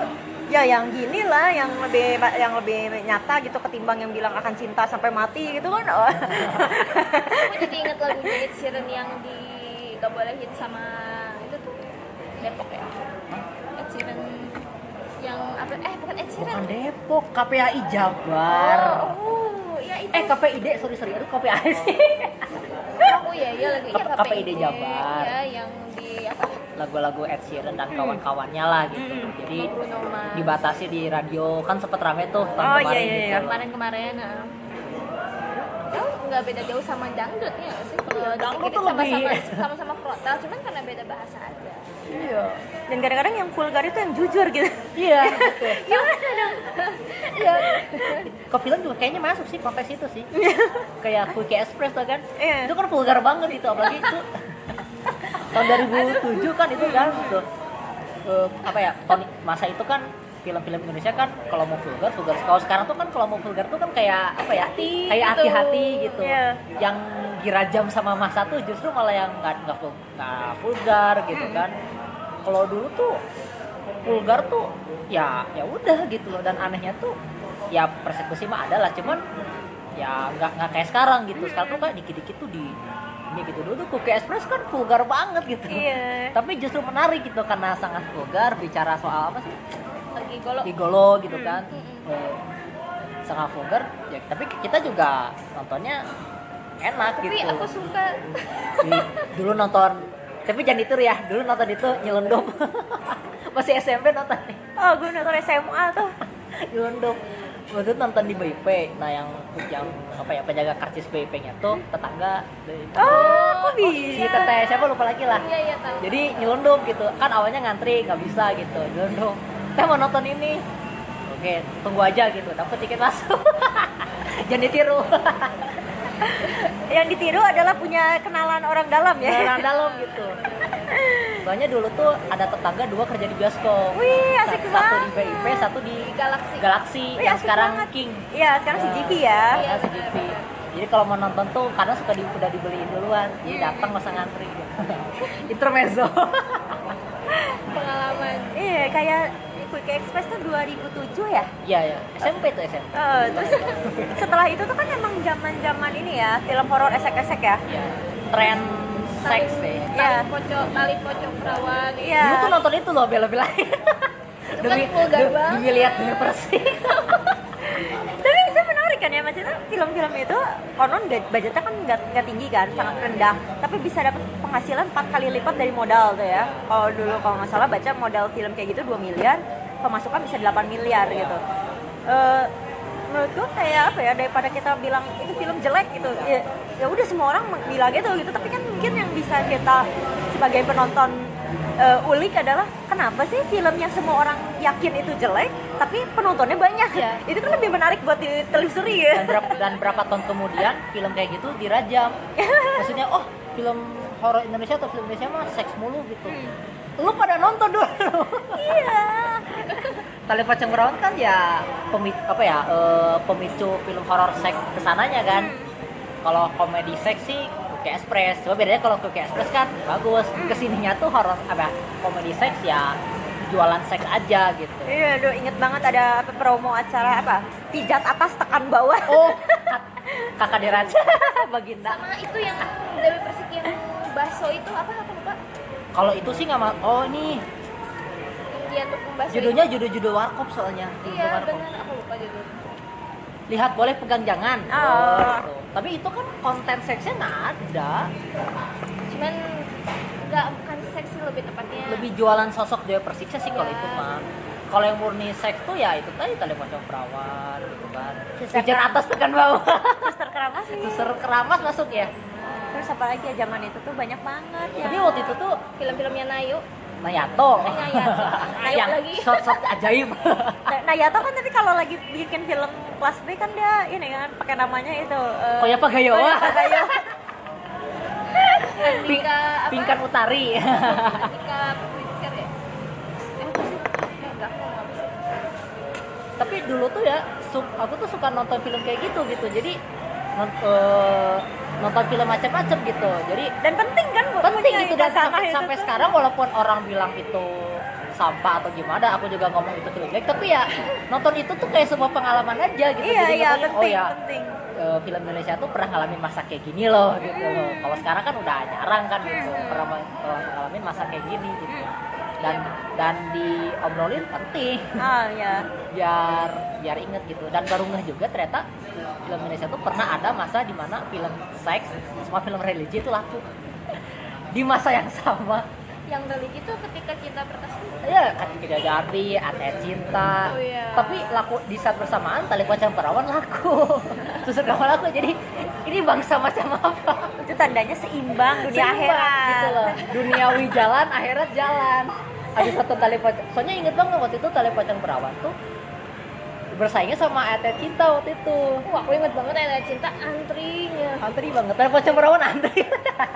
ya yang gini lah, yang lebih yang lebih nyata gitu ketimbang yang bilang akan cinta sampai mati gitu kan. Oh. aku jadi inget lagunya Ed Sheeran yang di gak boleh hit sama itu tuh Depok ya? Ed Sheeran yang apa eh bukan Ed Sheeran. Bukan Depok KPAI Jabar. Oh, oh itu eh KPID sorry sorry aduh KPAI sih oh iya iya lagi iya KPID KPID Jabar. ya yang di apa lagu-lagu Ed Sheeran dan kawan-kawannya lah gitu Hmm. jadi dibatasi di radio kan sempet rame tuh tahun Oh, kemarin iya, iya, gitu. iya. kemarin-kemarin nah. Oh, nggak beda jauh sama dangdut ya sih kalau dangdut tuh sama-sama sama-sama frontal cuman karena beda bahasa aja Iya. Dan kadang-kadang yang vulgar itu yang jujur gitu. Iya. Gimana dong? iya Ke film juga kayaknya masuk sih konteks itu sih. Kayak Quickie Express tuh kan. Iya. Itu kan vulgar banget itu apalagi itu tahun 2007 kan itu kan gitu. Eh, apa ya? Masa itu kan film-film Indonesia kan kalau mau vulgar vulgar. Kalau sekarang tuh kan kalau mau vulgar tuh kan kayak apa ya? Hati kayak gitu. hati-hati gitu. Iya. yang dirajam sama masa tuh justru malah yang nggak nggak vul- nggak vulgar gitu kan. Kalau dulu tuh vulgar tuh ya ya udah gitu loh. Dan anehnya tuh ya persekusi mah ada lah. Cuman ya nggak nggak kayak sekarang gitu. Sekarang tuh kayak dikit-dikit tuh di ini gitu. Dulu tuh Cookie Express kan vulgar banget gitu. Iya. tapi justru menarik gitu karena sangat vulgar bicara soal apa sih lagi golo gigolo gitu kan. Hmm. Eh, sangat vulgar ya tapi kita juga nontonnya enak tapi gitu. aku suka. Di- dulu nonton tapi jangan itu ya. Dulu nonton itu nyelundup masih SMP nonton. Nih Oh, gue nonton SMA tuh. nyelundup waktu itu nonton di BIP nah yang yang apa ya penjaga karcis BIP nya tuh tetangga dari- Oh, kok si bisa? teteh siapa lupa lagi lah. Iya iya tahu. Jadi nyelundup gitu. Kan awalnya ngantri nggak bisa gitu. Nyelundup teh mau nonton ini. Oke tunggu aja gitu. Dapat tiket masuk. Jangan ditiru. Yang ditiru adalah punya kenalan orang dalam ya. orang dalam gitu. Soalnya dulu tuh ada tetangga dua kerja di bioskop. Wih, asik satu, satu di banget. BIP satu di Galaxy. Galaxy Wih, yang sekarang banget. King. Iya, sekarang si GP ya. ya CGV jadi kalau mau nonton tuh karena suka di, udah dibeliin duluan. Jadi datang masa ngantri. Intermezzo. Pengalaman. Iya, kayak Quick Express tuh 2007 ya. iya ya SMP tuh SMP Eh, terus setelah itu tuh kan emang zaman-zaman ini ya, film horor esek-esek ya. ya tren seks ya Iya. tali pocok tali pocok perawan Iya. Dulu tuh nonton itu loh bela-belain. demi kan demi, banget. demi lihat demi persik. Kan ya, maksudnya film-film itu konon budgetnya kan nggak tinggi kan, sangat rendah. Tapi bisa dapat penghasilan 4 kali lipat dari modal tuh ya. Kalau dulu kalau nggak salah baca modal film kayak gitu 2 miliar, pemasukan bisa 8 miliar gitu. eh, menurut gue kayak apa ya daripada kita bilang itu film jelek gitu ya, ya udah semua orang bilang gitu gitu tapi kan mungkin yang bisa kita sebagai penonton eh, ulik adalah kenapa sih film yang semua orang yakin itu jelek tapi penontonnya banyak? Iya. itu kan lebih menarik buat ditelusuri ya. Dan berapa, dan berapa tahun kemudian film kayak gitu dirajam. Maksudnya oh film horor Indonesia atau film Indonesia mah seks mulu gitu. Lu pada nonton dulu. Iya. Tali Pocong Berawan kan ya pemicu apa ya eh, pemicu film horor seks ke sananya kan. Kalau komedi seks Cookie Express. Cuma bedanya kalau Cookie Express kan bagus. Ke sininya tuh horor apa komedi seks ya jualan seks aja gitu. Iya aduh inget banget ada apa promo acara apa? Pijat atas tekan bawah. Oh kak- kakak diraja baginda sama itu yang Dewi Persik yang bakso itu apa aku lupa? Kalau itu sih nggak ma- oh ini. Dia bakso judulnya judul-judul warkop soalnya. Iya benar aku lupa judul lihat boleh pegang jangan. Oh. gitu. Tapi itu kan konten seksnya nggak ada. Cuman nggak bukan seksi lebih tepatnya. Lebih jualan sosok Dewa Persiksa sih kalau Iya. itu mah kalau yang murni seks tuh ya itu tadi tali pocong perawan gitu kan. Keramas. atas tekan bawah. Suster keramas sih. Suster keramas masuk ya terus apa lagi ya zaman itu tuh banyak banget ya. tapi waktu itu tuh film-filmnya Nayu Nayato. Eh, Nayato. Nayo yang lagi. shot-shot ajaib. Nah, Nayato kan tapi kalau lagi bikin film kelas B kan dia ini kan pakai namanya itu eh, Koya Pagayowa Andika apa? Pingkan Utari. Andika ya eh tapi dulu tuh ya aku tuh suka nonton film kayak gitu gitu. Jadi eh, nonton film macam-macam gitu. Jadi dan penting penting punya gitu dan sampai, itu sampai tuh. sekarang walaupun orang bilang itu sampah atau gimana aku juga ngomong itu jelek tapi ya nonton itu tuh kayak sebuah pengalaman aja gitu. Iya Jadi iya ngomongin, penting oh ya penting. eh, film Indonesia tuh pernah ngalamin masa kayak gini loh gitu loh. Kalau sekarang kan udah jarang kan gitu Hmm. pernah eh, ngalamin masa kayak gini gitu. Dan dan diobrolin penting. Ah ya biar biar inget gitu. Dan baru ngeh juga ternyata film Indonesia tuh pernah ada masa di mana film seks sama film religi itu laku di masa yang sama. Yang religi itu ketika cinta berkasih ya ketika jadi Ate Cinta. Oh, iya. tapi laku di saat bersamaan tali pocong perawan laku. Susu kamu laku. Jadi ini bangsa macam apa? Itu tandanya seimbang dunia Seimbang, akhirat. gitu loh. Duniawi jalan akhirat jalan. Habis satu tali pocong. Soalnya inget banget waktu itu tali pocong perawan tuh bersaingnya sama Ate Cinta waktu itu. Wah aku inget banget ada cinta antrinya. Antri banget. Tali pocong perawan antri.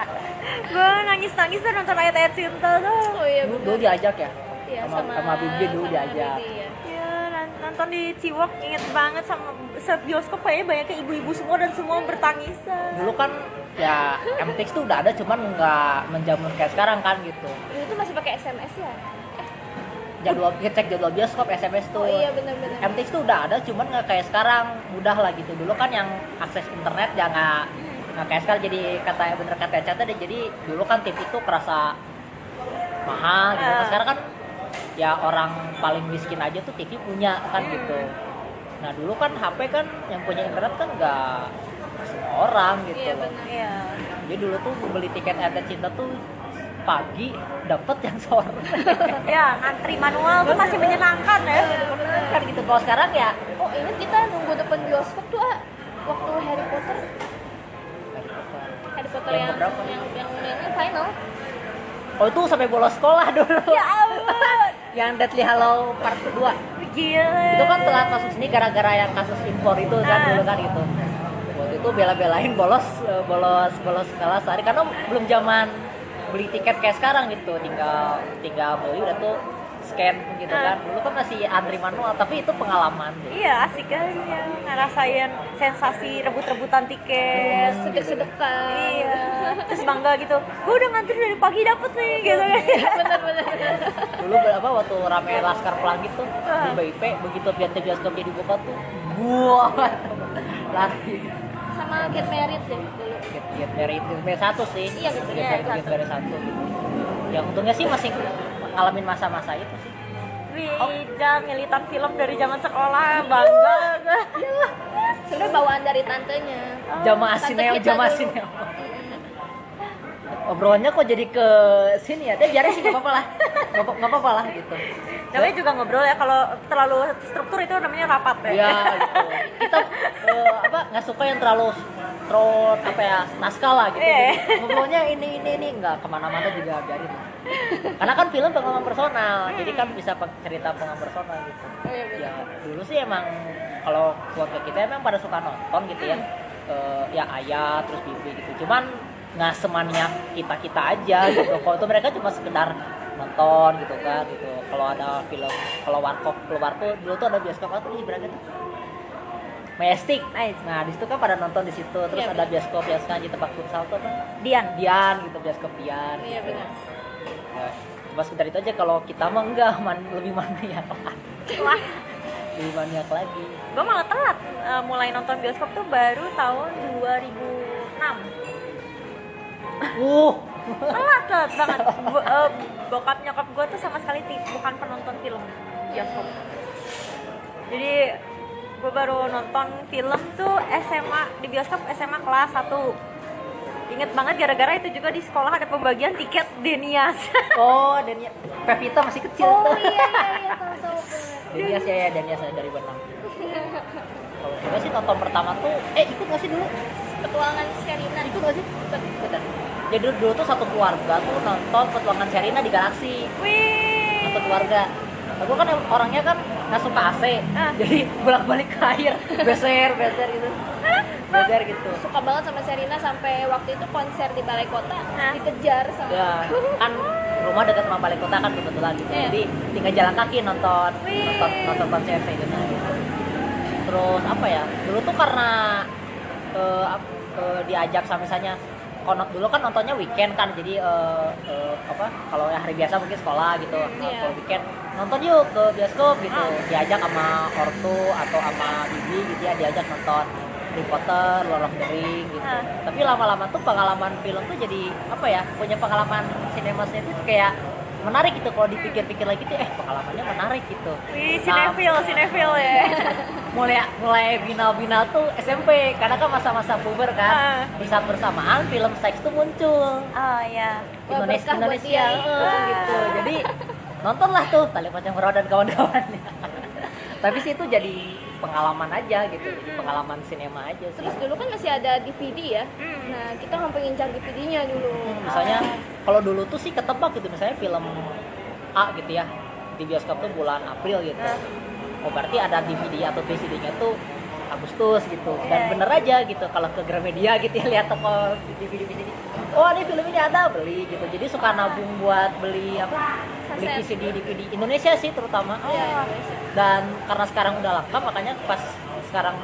Gue nangis nangis tuh nonton ayat ayat cinta tuh. Oh iya dulu, diajak ya? Iya, sama, sama Bibi dulu sama diajak. Bibi, iya. ya non- nonton di Ciwok inget banget sama sebioskop kayaknya banyak ibu-ibu semua dan semua bertangisan. Dulu kan ya MTX tuh udah ada cuman nggak menjamur kayak sekarang kan gitu. Dulu tuh masih pakai SMS ya jadwal ngecek jadwal bioskop SMS tuh. Oh iya bener-bener MTX tuh udah ada cuman nggak kayak sekarang. Mudah lah gitu. Dulu kan yang akses internet ya nggak nggak kayak sekarang. Jadi kata bener kata Caca deh jadi dulu kan TV itu kerasa mahal gitu. Ah. sekarang kan ya orang paling miskin aja tuh TV punya kan gitu. Nah dulu kan HP kan yang punya internet kan nggak semua orang gitu. Iya bener iya. Jadi dulu tuh beli tiket RT Cinta tuh pagi dapet yang sore ya ngantri manual tuh masih menyenangkan ya kan gitu kalau sekarang ya oh inget kita nunggu depan bioskop tuh ah waktu Harry Potter Harry Potter Yang yang keberapa? yang yang, yang final Oh itu sampai bolos sekolah dulu. ya ampun yang Deadly Hallow part kedua. gila Itu kan telah kasus ini gara-gara yang kasus impor itu kan Ah. dulu kan gitu. Waktu itu bela-belain bolos eh, bolos bolos kelas hari karena belum zaman beli tiket kayak sekarang gitu. Tinggal tinggal beli udah tuh scan gitu Ah. kan. Dulu kan masih antri manual tapi itu pengalaman. iya asik aja ngerasain sensasi rebut-rebutan tiket sedek-sedekan iya terus bangga gitu gue udah ngantri dari pagi dapet nih gitu kan bener-bener Dulu berapa waktu rame Laskar Pelangi tuh di Ah. BIP begitu pihak bioskopnya dibuka tuh buah lari. sama Get Married deh dulu Get, get married Get married satu sih. Iya, Get Get Get married satu. Gitu yang untungnya sih masih ngalamin masa-masa itu sih. Wida ngelitan film dari zaman sekolah bangga. Gue sebenarnya bawaan dari tantenya. Jamaah sineo jamaah sineo obrolannya kok jadi ke sini ya? Tapi biarin sih gak apa-apa lah. Nggak apa- nggak apa-apa lah gitu. Namanya juga ngobrol ya kalau terlalu struktur itu namanya rapat ya. Ya gitu. Kita eh, apa nggak suka yang terlalu terus apa ya naskah lah gitu. Iya. Jadi, ngobrolnya ini ini ini nggak ke mana-mana juga biarin lah. karena kan film pengalaman personal jadi kan bisa pe- cerita pengalaman personal gitu. Oh, iya, ya dulu sih emang kalau keluarga kita emang pada suka nonton gitu ya. Eh, ya ayah terus bibi gitu. Cuman nggak semaniak kita kita aja gitu kalau itu mereka cuma sekedar nonton gitu kan gitu kalau ada film kalau warkop keluar tuh dulu tuh ada bioskop apa tuh Braga tuh Majestic. Nice. Nah, di situ kan pada nonton di situ. Terus Iya, ada bioskop yang sekarang di tempat futsal tuh apa? Dian Dian gitu, bioskop Dian. Iya benar. Ya, cuma sekedar itu aja kalau kita mah enggak man, lebih maniak wah lebih maniak lagi gue malah telat eh, mulai nonton bioskop tuh baru tahun 2006 uh. Telat telat banget. Bo- eh, bokap nyokap gue tuh sama sekali bukan penonton film bioskop. Jadi gue baru nonton film tuh SMA di bioskop SMA kelas 1 Ingat banget gara-gara itu juga di sekolah ada pembagian tiket Denias. Oh dan ya Pevita masih kecil. Oh iya iya iya tahu tahu. Denias ya ya Denias dari Benang kalau gue sih nonton pertama tuh eh ikut gak sih dulu? Petualangan Sherina. ikut gak sih? Bentar. Jadi dulu, dulu tuh satu keluarga tuh nonton petualangan Sherina di Galaxy. Wih. Nonton keluarga. Nah, gue kan orangnya kan nggak suka AC Ah. jadi bolak balik ke air beser beser gitu. Beser gitu. Suka banget sama Sherina sampai waktu itu konser di Balai Kota Hah? dikejar sama ya kan rumah dekat sama balai kota kan kebetulan gitu. Iya. jadi tinggal jalan kaki nonton Wih. nonton nonton konser gitu. Terus apa ya? Dulu tuh karena ap- eh, diajak sama misalnya konon dulu kan nontonnya weekend kan jadi eh, eh, apa kalau hari biasa mungkin sekolah gitu Nah, Iya. kalau weekend nonton yuk ke bioskop gitu diajak sama ortu atau sama bibi gitu ya diajak nonton Harry Potter, Lord of the Ring gitu. Ah. Tapi lama-lama tuh pengalaman film tuh jadi apa ya? Punya pengalaman sinemasnya itu kayak menarik gitu kalau dipikir-pikir lagi tuh eh pengalamannya menarik gitu. Wih, Nah, sinefil, sinefil ya. mulai mulai binal-binal tuh SMP karena kan masa-masa puber kan. Di saat bersamaan film seks tuh muncul. Oh ya. Wah, Indonesia Indonesia dia. eh, gitu. Jadi nontonlah tuh tali pocong dan kawan-kawannya. Tapi sih itu jadi pengalaman aja gitu. Jadi pengalaman sinema aja sih. Terus dulu kan masih ada DVD ya. Hmm. Nah, kita ngapain ngincar DVD-nya dulu. misalnya kalau dulu tuh sih ketebak gitu misalnya film A gitu ya di bioskop tuh bulan April gitu Nah. oh berarti ada DVD atau VCD-nya tuh Agustus gitu dan Iya. bener aja gitu kalau ke Gramedia gitu ya lihat toko DVD VCD oh ini film ini ada beli gitu. Jadi suka nabung buat beli apa beli Kaset. VCD DVD Indonesia sih terutama. Iya, Indonesia. dan karena sekarang udah lengkap makanya pas sekarang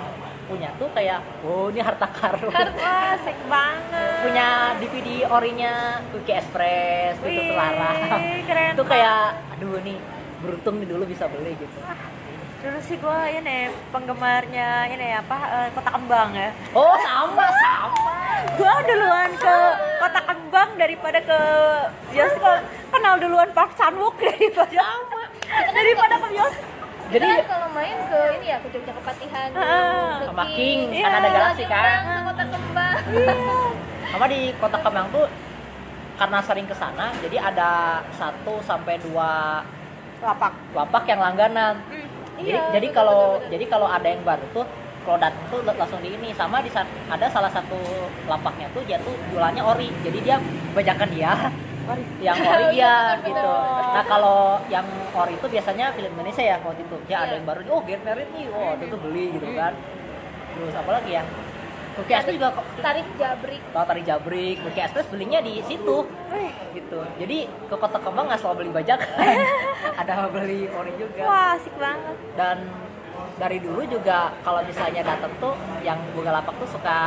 punya tuh kayak oh ini harta karun. Wah, asik banget. punya DVD orinya Cookie Express gitu Wih, terlarang keren itu kayak aduh nih beruntung nih dulu bisa beli gitu. Dulu sih gue ini penggemarnya ini apa eh, Kota Kembang ya. oh sama. Sama Gue duluan ke Kota Kembang daripada ke bioskop. Kenal duluan Park Chan Wook daripada daripada ke bioskop. Jadi jadi kan kalau main ke ini ya ke Jogja Kepatihan, Ah. ke Sama King, King, kan ada Iya, Galaxy kan. ke Kota Kembang. sama di kota Kemang tuh karena sering ke sana jadi ada satu sampai dua Lapak. lapak yang langganan jadi Iya, jadi betul, kalau betul, betul. jadi kalau ada yang baru tuh kalau datang tuh langsung di ini. Sama di ada salah satu lapaknya tuh dia tuh jualannya ori. Jadi dia bajakan dia. Yang ori dia Bener, gitu. nah kalau yang ori itu biasanya film Indonesia ya waktu itu. Dia ada Iya. yang baru oh get married nih. Oh itu tuh beli gitu kan. Terus apa lagi ya? Cookie Express juga kok. Tarik jabrik. tahu tari jabrik. Cookie Express belinya di situ. Gitu. Jadi ke kota kembang nggak selalu beli bajakan ada beli ori juga. Wah, asik banget. dan dari dulu juga kalau misalnya datang tuh yang buka lapak tuh suka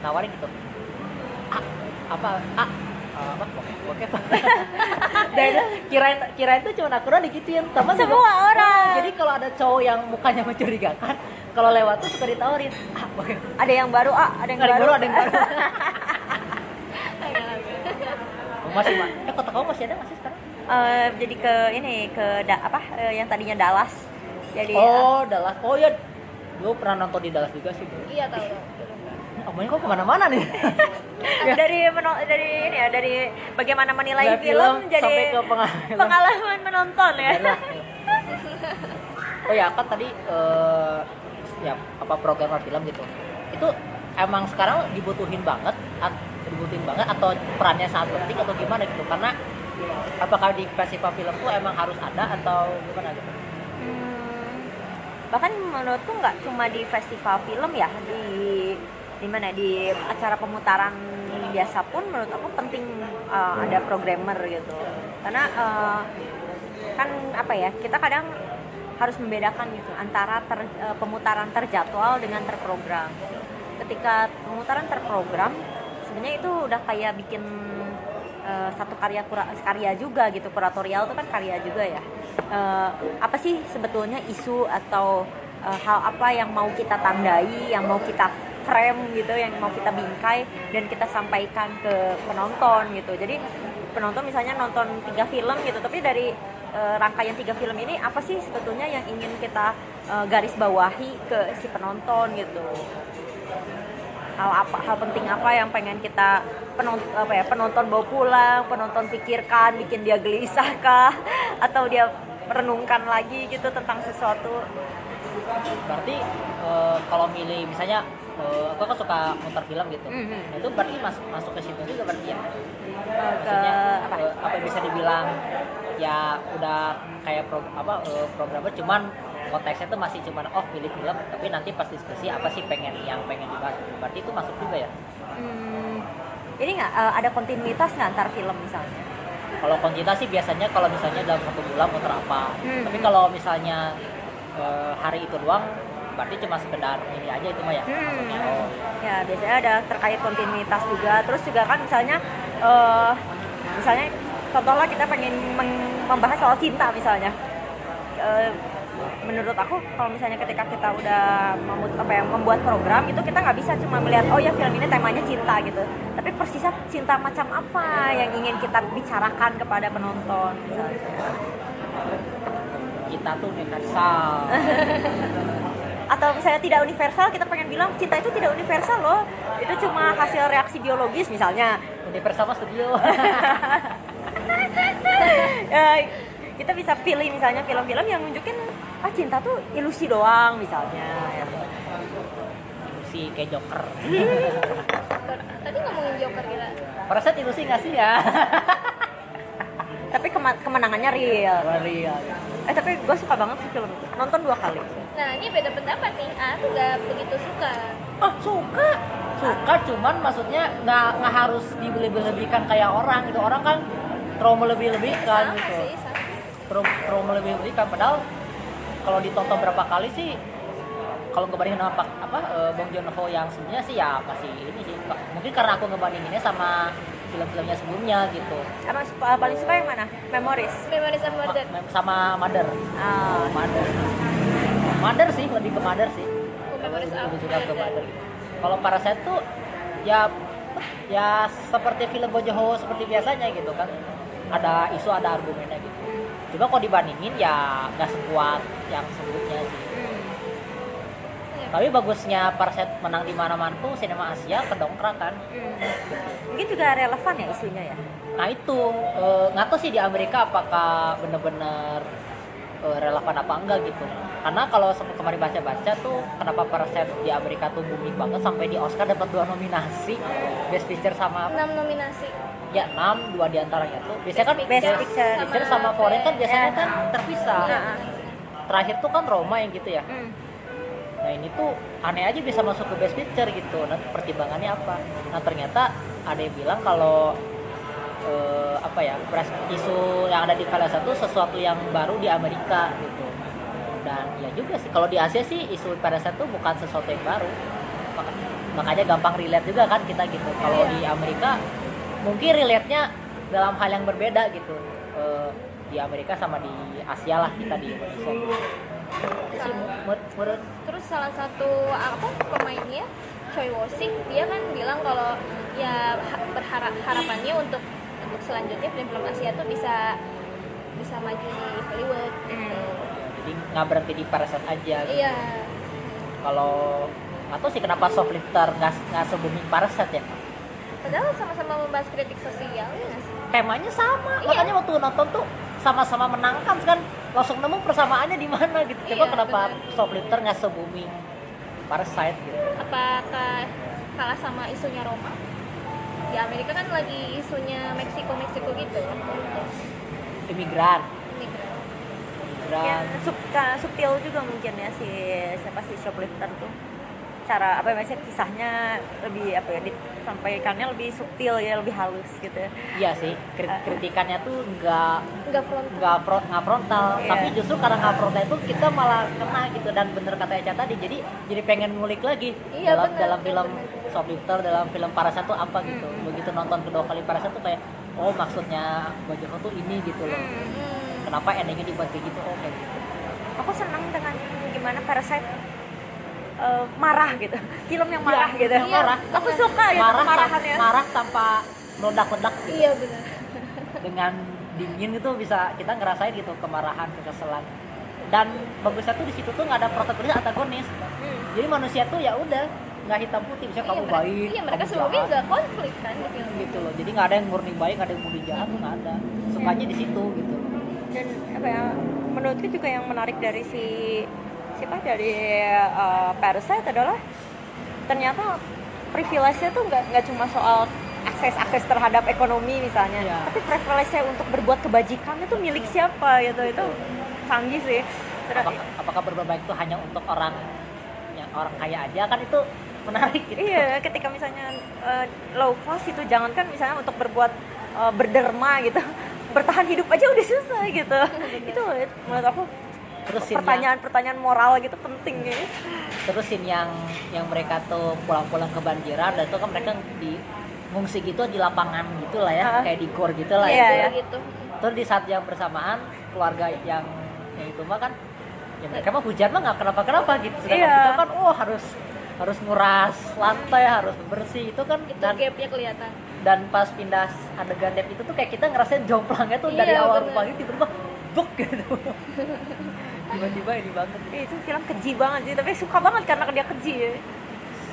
nawarin gitu. Ah apa ah apa oke dan kirain kirain tuh cuma aku doang digituin teman juga- Semua orang. jadi kalau ada cowok yang mukanya mencurigakan kalau lewat tuh suka ditawarin ah Ada yang baru, ah, ada yang ada baru. baru ada yang baru. Masih Ma- eh kota kamu masih ada masih sekarang? Eh, jadi ke ini ke da- apa eh, yang tadinya Dallas. Jadi oh Dallas. Oh ya dulu pernah nonton di Dallas juga sih. Dulu Iya tahu. ngomongin kok ke mana-mana nih? Dari meno- dari ini ya dari bagaimana menilai Dari film, film jadi sampai ke pengalaman. pengalaman menonton ya. Oh ya kan tadi eh, ya apa programmer film gitu. Itu emang sekarang dibutuhin banget at- dibutuhin banget atau perannya sangat penting atau gimana gitu? Karena apakah di festival film tuh emang harus ada atau gimana gitu bahkan menurutku nggak cuma di festival film ya di di mana di acara pemutaran biasa pun menurut aku penting uh, ada programmer gitu. Karena uh, kan apa ya kita kadang harus membedakan gitu antara ter- uh, pemutaran terjadwal dengan terprogram. Ketika pemutaran terprogram sebenarnya itu udah kayak bikin uh, satu karya kura- karya juga gitu kuratorial itu kan karya juga ya. Eh, apa sih sebetulnya isu atau eh, hal apa yang mau kita tandai yang mau kita frame gitu yang mau kita bingkai dan kita sampaikan ke penonton gitu. Jadi penonton misalnya nonton tiga film gitu tapi dari eh, rangkaian tiga film ini apa sih sebetulnya yang ingin kita eh, garis bawahi ke si penonton gitu hal apa hal penting apa yang pengen kita penonton apa ya penonton bawa pulang penonton pikirkan bikin dia gelisah kah atau dia merenungkan lagi gitu tentang sesuatu? Berarti eh, kalau milih misalnya eh, aku kan suka muter film gitu. Mhm. Nah, itu berarti masuk masuk ke situ juga berarti ya? Ke maksudnya apa? eh, apa yang bisa dibilang ya udah kayak pro, apa eh, programmer cuman konteksnya tuh masih cuman oh pilih film tapi nanti pas diskusi apa sih pengen yang pengen dibahas? Berarti itu masuk juga ya? Hmm, jadi nggak eh, ada kontinuitas nggak antar film misalnya? Kalau konjita sih biasanya kalau misalnya dalam satu bulan muter apa. Hmm. tapi kalau misalnya eh, hari itu doang berarti cuma sekedar ini aja itu mah ya Hmm. maksudnya oh. Ya biasanya ada terkait kontinuitas juga. Terus juga kan misalnya eh misalnya contohlah kita pengen membahas soal cinta misalnya menurut aku kalau misalnya ketika kita udah memut, apa ya, membuat program itu kita nggak bisa cuma melihat oh ya film ini temanya cinta gitu. Tapi persisnya cinta macam apa yang ingin kita bicarakan kepada penonton misalnya? Kita tuh universal. Atau misalnya tidak universal kita pengen bilang cinta itu tidak universal loh. Itu cuma hasil reaksi biologis misalnya. Universal mah studio. Ya, kita bisa pilih misalnya film-film yang nunjukin ah cinta tuh ilusi doang misalnya ya. ilusi kayak Joker. Tadi ngomongin Joker kita Paraset ilusi nggak sih ya? Tapi kema- kemenangannya real. Real. eh tapi gue suka banget sih film itu. Nonton dua kali. Nah ini beda pendapat nih. Aku gak begitu suka. Oh suka? Suka cuman maksudnya nggak nggak harus dibeli-lebihkan kayak orang gitu. Orang kan trauma lebih-lebihkan gitu. sih trauma lebih-lebihkan. Padahal kalau ditonton berapa kali sih kalau ngebandingin sama Pak- apa eh, Bong Joon Ho yang sebelumnya sih ya masih ini sih mungkin karena aku ngebandinginnya sama film-filmnya sebelumnya gitu. Emang suka- eh, paling suka yang mana? Memories. Memories of Ma- Murder sama Mother. Ah. Mother. Mother sih lebih ke Mother sih. Aku Memories of lebih suka ke Mother. Gitu. kalau Parasite tuh ya ya seperti film Bong Joon Ho seperti biasanya gitu kan. Ada isu ada argumennya gitu cuma kalau dibandingin ya nggak sekuat yang sebelumnya sih. Iya. tapi bagusnya Parasite menang di mana-mana tuh sinema Asia kedongkrak kan. Mungkin juga relevan ya isunya ya? Nah itu eh, nggak tahu sih di Amerika apakah bener-bener eh, relevan apa enggak gitu. Karena kalau kemarin baca-baca tuh kenapa Parasite di Amerika tuh booming banget sampai di Oscar dapat dua nominasi Best Picture sama 6 nominasi ya enam dua di antaranya tuh biasanya kan Best Picture. Picture sama Foreign kan biasanya Ya. kan terpisah Nah, terakhir tuh kan Roma yang gitu ya hmm. Nah ini tuh aneh aja bisa masuk ke best picture gitu. Nah pertimbangannya apa? Nah ternyata ada yang bilang kalau eh, apa ya isu yang ada di Kala satu sesuatu yang baru di Amerika gitu. Dan ya juga sih kalau di Asia sih isu pada satu bukan sesuatu yang baru. Maka- Makanya gampang relate juga kan kita gitu. Kalau di Amerika mungkin relate-nya dalam hal yang berbeda gitu. Eh, di Amerika sama di Asia lah kita di Indonesia. Gitu. Terus salah satu apa pemainnya Choi Woo-sik dia kan bilang kalau ya ha- berharap harapannya untuk untuk selanjutnya film-film Asia tuh bisa bisa maju di Hollywood gitu. jadi nggak berhenti di Parasite aja gitu. iya kalau atau sih kenapa shoplifter nggak nggak se booming Parasite ya padahal sama-sama membahas kritik sosial ya sih? Temanya sama. Iya. makanya waktu nonton tuh sama-sama menangkan kan? Langsung nemu persamaannya di mana gitu. Coba Iya, kenapa benar. shoplifter nggak se booming Parasite gitu. Apakah kalah sama isunya Roma? Di Amerika kan lagi isunya Meksiko Meksiko gitu ya. Imigran. Migran. imigran. Yang subtil juga mungkin ya si siapa sih shoplifter tuh cara apa ya maksudnya kisahnya lebih apa ya disampaikannya lebih subtil ya lebih halus gitu. Ya iya sih krit- kritikannya tuh nggak nggak frontal. nggak pro, nggak frontal. Iya. tapi justru karena nggak frontal itu kita malah kena gitu. Dan bener kata Eca tadi jadi jadi pengen ngulik lagi Iya, dalam bener, dalam film bener. shoplifter dalam film Parasite tuh apa gitu. Hmm. begitu nonton kedua kali Parasite tuh kayak oh maksudnya Bojong tuh ini gitu loh. Hmm. kenapa endingnya dibuat kayak gitu? Oh kayak gitu. Aku senang dengan gimana Parasite eh, marah gitu. Film yang marah Iya, gitu. iya, marah. Aku suka gitu marah kemarahannya marah tanpa meledak-ledak gitu. Iya benar. Dengan dingin itu bisa kita ngerasain gitu kemarahan kekesalan. Dan bagusnya tuh di situ tuh nggak ada protagonis antagonis. Hmm. jadi manusia tuh ya udah nggak hitam putih bisa kamu mereka, baik iya mereka sebelumnya jahat. nggak konflik kan di film gitu loh. Jadi nggak ada yang murni baik nggak ada yang murni jahat tuh nggak ada. Sukanya di situ gitu. Dan apa ya menurutku juga yang menarik dari si siapa dari eh, Parasite adalah ternyata privilege-nya tuh nggak nggak cuma soal akses akses terhadap ekonomi misalnya Iya. tapi privilege-nya untuk berbuat kebajikan itu milik siapa gitu itu canggih sih. Terus- apakah, apakah berbuat baik itu hanya untuk orang yang orang kaya aja? Kan itu menarik gitu. Iya, ketika misalnya eh, low class itu jangankan misalnya untuk berbuat eh, berderma gitu, bertahan hidup aja udah susah gitu. itu itu menurut aku terus scene yang, pertanyaan-pertanyaan moral gitu penting ya. terus scene yang yang mereka tuh pulang-pulang kebanjiran dan itu kan mereka di ngungsi gitu di lapangan gitu lah ya Ah. kayak di gor gitu lah Iya, ya iya. gitu terus di saat yang bersamaan keluarga yang yang itu mah kan ya mereka mah hujan mah nggak kenapa kenapa gitu sedangkan Iya. kita kan oh harus harus nguras lantai harus bersih itu kan itu dan gapnya kelihatan dan pas pindah adegan dep itu tuh kayak kita ngerasain jomplangnya tuh Iya, dari awal bener. pagi tiba-tiba buk gitu tiba-tiba ini banget Eh, itu film keji banget sih, tapi suka banget karena dia keji ya.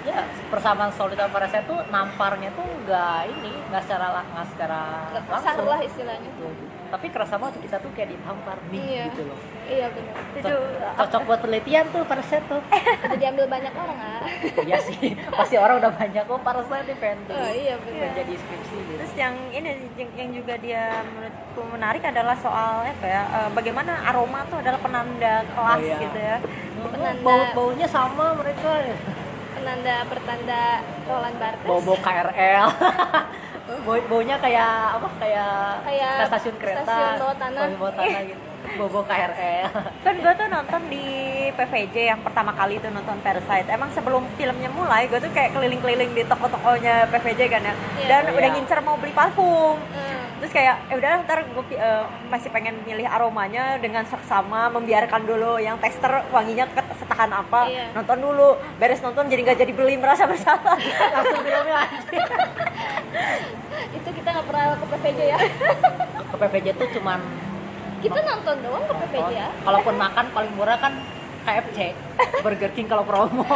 ya persamaan solid sama Parasite tuh namparnya tuh nggak ini nggak secara nggak secara langsung lah istilahnya Gitu. Tapi kerasa banget kita tuh kayak ditampar nih Iya. gitu loh. Iya benar Itu cocok buat penelitian tuh Parasite tuh. Udah diambil banyak orang ah. Iya sih pasti orang udah banyak. Kok Parasite nih pengen tuh. Oh, iya benar jadi skripsi gitu. Terus yang ini yang, juga dia menurutku menarik adalah soal apa ya? eh, bagaimana aroma tuh adalah penanda kelas Oh, iya. gitu ya. Penanda- bau baunya sama mereka. Penanda pertanda Roland Barthes. Bau bau KRL bau baunya kayak apa kayak Kayak stasiun kereta stasiun bawah tanah. bawah tanah gitu bau bau KRL kan gue tuh nonton di PVJ yang pertama kali tuh nonton Parasite emang sebelum filmnya mulai gue tuh kayak keliling-keliling di toko-tokonya PVJ kan ya Iya. dan Oh, udah iya. ngincer mau beli parfum Hmm. Terus kayak eh udah ntar gue masih pengen milih aromanya dengan seksama membiarkan dulu yang tester wanginya setahan apa Iya. nonton dulu. Beres nonton jadi nggak jadi beli merasa bersalah. Langsung filmnya. Anjir. itu kita nggak pernah ke PVJ ya. Ke PPJ tuh cuman kita nonton doang ke PVJ ya. Kalaupun makan paling murah kan KFC Burger King kalau promo.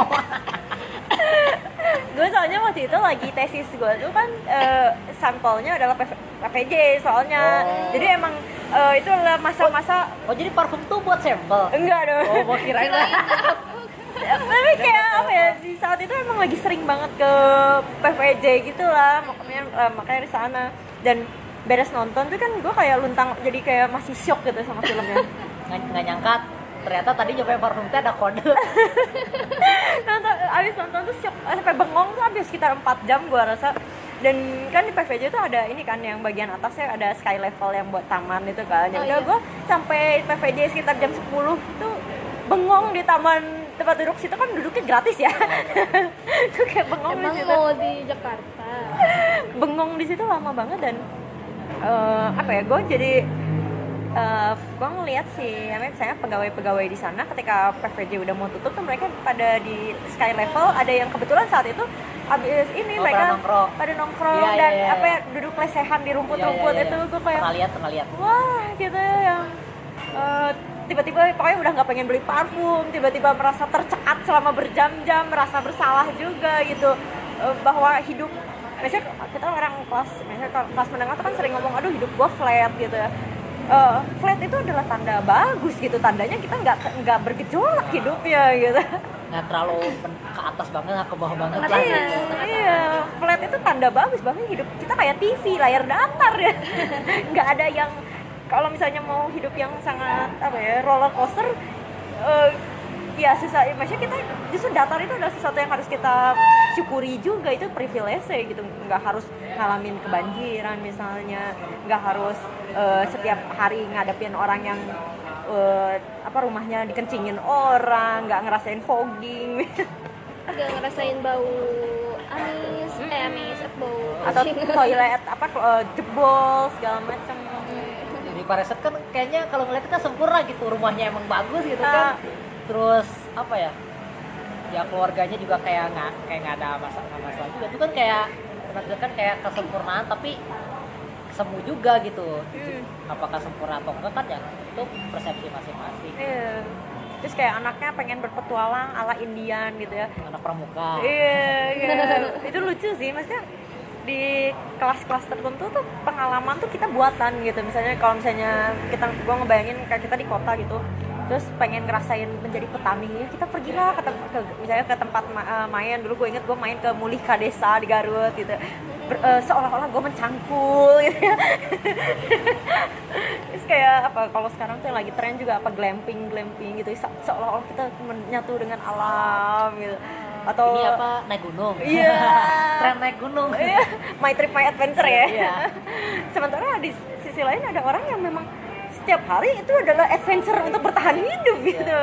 Gue soalnya waktu itu lagi tesis gue tuh kan eh, sampelnya adalah PV PVJ soalnya. Oh. jadi emang eh, itu adalah masa-masa oh jadi parfum tuh buat sampel? Enggak dong. Oh mau kirain lah. Tapi kayak apa ya di saat itu emang lagi sering banget ke PVJ gitu lah. Makanya eh, makanya di sana. Dan beres nonton tuh kan gue kayak luntang jadi kayak masih shock gitu sama filmnya. Nggak nyangka ternyata tadi nyobain parfum teh ada kode. Nonton abis nonton tuh shock eh, sampai bengong tuh habis sekitar 4 jam gue rasa. Dan kan di PVJ tuh ada ini kan yang bagian atasnya ada sky level yang buat taman itu kan. Ya Oh, udah iya. gue sampai PVJ sekitar jam 10 tuh bengong di taman tempat duduk situ kan duduknya gratis ya. Tuh kayak bengong di emang situ. mau di Jakarta? Bengong di situ lama banget dan eh, apa ya gue jadi eh gue ngeliat sih ya misalnya pegawai-pegawai di sana ketika PVJ udah mau tutup tuh mereka pada di sky level ada yang kebetulan saat itu habis ini Oh, mereka pada nongkrong. pada nongkrong iya, dan iya, apa iya. ya duduk lesehan di rumput-rumput iya, iya. itu gue kayak pernah lihat pernah lihat wah gitu ya yang eh, tiba-tiba pokoknya udah nggak pengen beli parfum tiba-tiba merasa tercekat selama berjam-jam merasa bersalah juga gitu Eh, bahwa hidup misalnya kita orang kelas misalnya kelas menengah tuh kan sering ngomong aduh hidup gua flat gitu ya Eh, flat itu adalah tanda bagus gitu tandanya kita nggak nggak bergejolak hidupnya gitu. Nggak terlalu ke atas banget nggak ke bawah banget lah. iya, gitu iya, flat itu tanda bagus bahwa hidup kita kayak TV layar datar. Ya nggak ada yang kalau misalnya mau hidup yang sangat apa ya roller coaster eh, ya susah maksudnya kita justru datar itu adalah sesuatu yang harus kita syukuri juga. Itu privilege gitu. Nggak harus ngalamin kebanjiran misalnya. Nggak harus eh, setiap hari ngadepin orang yang eh, apa rumahnya dikencingin orang nggak ngerasain fogging. Gak ngerasain bau amis, eh amis, eh, bau atau toilet apa eh, jebol segala macam jadi Pareset kan kayaknya kalau ngeliat kan sempurna gitu rumahnya emang bagus gitu kan. Ah. Terus apa ya ya keluarganya juga kayak nggak kayak nggak ada masalah masalah juga. Itu kan kayak menampilkan kayak kesempurnaan tapi semu juga gitu. Apakah sempurna atau enggak kan ya itu persepsi masing-masing. Iya. terus kayak anaknya pengen berpetualang ala Indian gitu ya. Anak pramuka. Iya iya. Itu lucu sih maksudnya di kelas-kelas tertentu tuh pengalaman tuh kita buatan gitu. Misalnya kalau misalnya kita gua ngebayangin kayak kita di kota gitu terus pengen ngerasain menjadi petani. Ya kita pergilah ke, tem- ke misalnya ke tempat ma- eh, main. Dulu gue inget gue main ke Mulika Desa di Garut gitu. Ber- eh, seolah-olah gue mencangkul gitu. Ya terus kayak apa kalau sekarang tuh yang lagi tren juga apa glamping glamping gitu. Se- seolah-olah kita menyatu dengan alam gitu. Atau ini apa naik gunung? Iya. tren naik gunung. Iya, my trip my adventure ya. Iya. Sementara di sisi lain ada orang yang memang setiap hari itu adalah adventure untuk bertahan hidup Iya. gitu.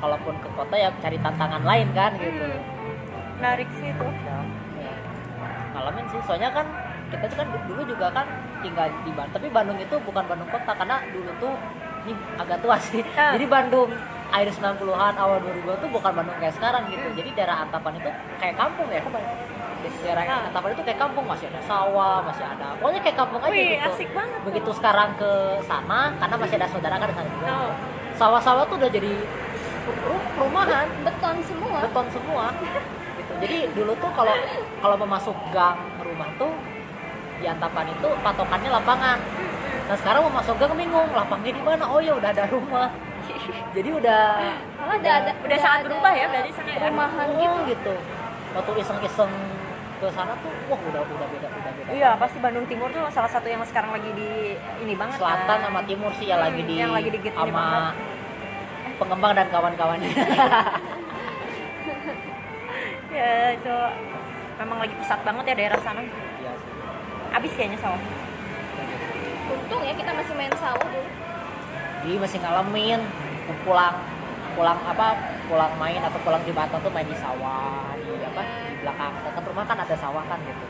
kalaupun ke kota ya cari tantangan lain kan gitu Hmm. Menarik sih itu. Ya, ngalamin sih soalnya kan kita tuh kan dulu juga kan tinggal di Bandung tapi Bandung itu bukan Bandung kota karena dulu tuh ini agak tua sih Ah. jadi Bandung akhir 90-an awal 2000 tuh bukan Bandung kayak sekarang gitu Hmm. jadi daerah Antapan itu kayak kampung ya kan di daerah Ah. Antapan itu kayak kampung masih ada sawah masih ada pokoknya kayak kampung aja Wih, gitu asik banget. begitu sekarang ke sana karena masih ada saudara kan di sana juga Oh. sawah-sawah tuh udah jadi ru- perumahan beton semua. beton semua gitu jadi dulu tuh kalau kalau mau masuk gang rumah tuh di Antapan itu patokannya lapangan nah sekarang mau masuk gang bingung lapangnya di mana oh ya udah ada rumah jadi udah Malah ada, ada Udah sangat berubah ya berarti sana ya. Perumahan oh, gitu. gitu waktu iseng-iseng ke sana tuh wah udah udah beda udah beda Iya, pasti Bandung Timur tuh salah satu yang sekarang lagi di ini banget selatan kan. sama timur sih ya Hmm, lagi di yang lagi digit sama banget. pengembang dan kawan-kawannya Ya, itu memang lagi pusat banget ya daerah sana. Iya sih. Abis kayaknya sawah. Untung ya kita masih main sawah dulu. jadi masih ngalamin pulang pulang apa pulang main atau pulang di Batam tuh main di sawah di apa di belakang. Dekat rumah kan ada sawah kan gitu.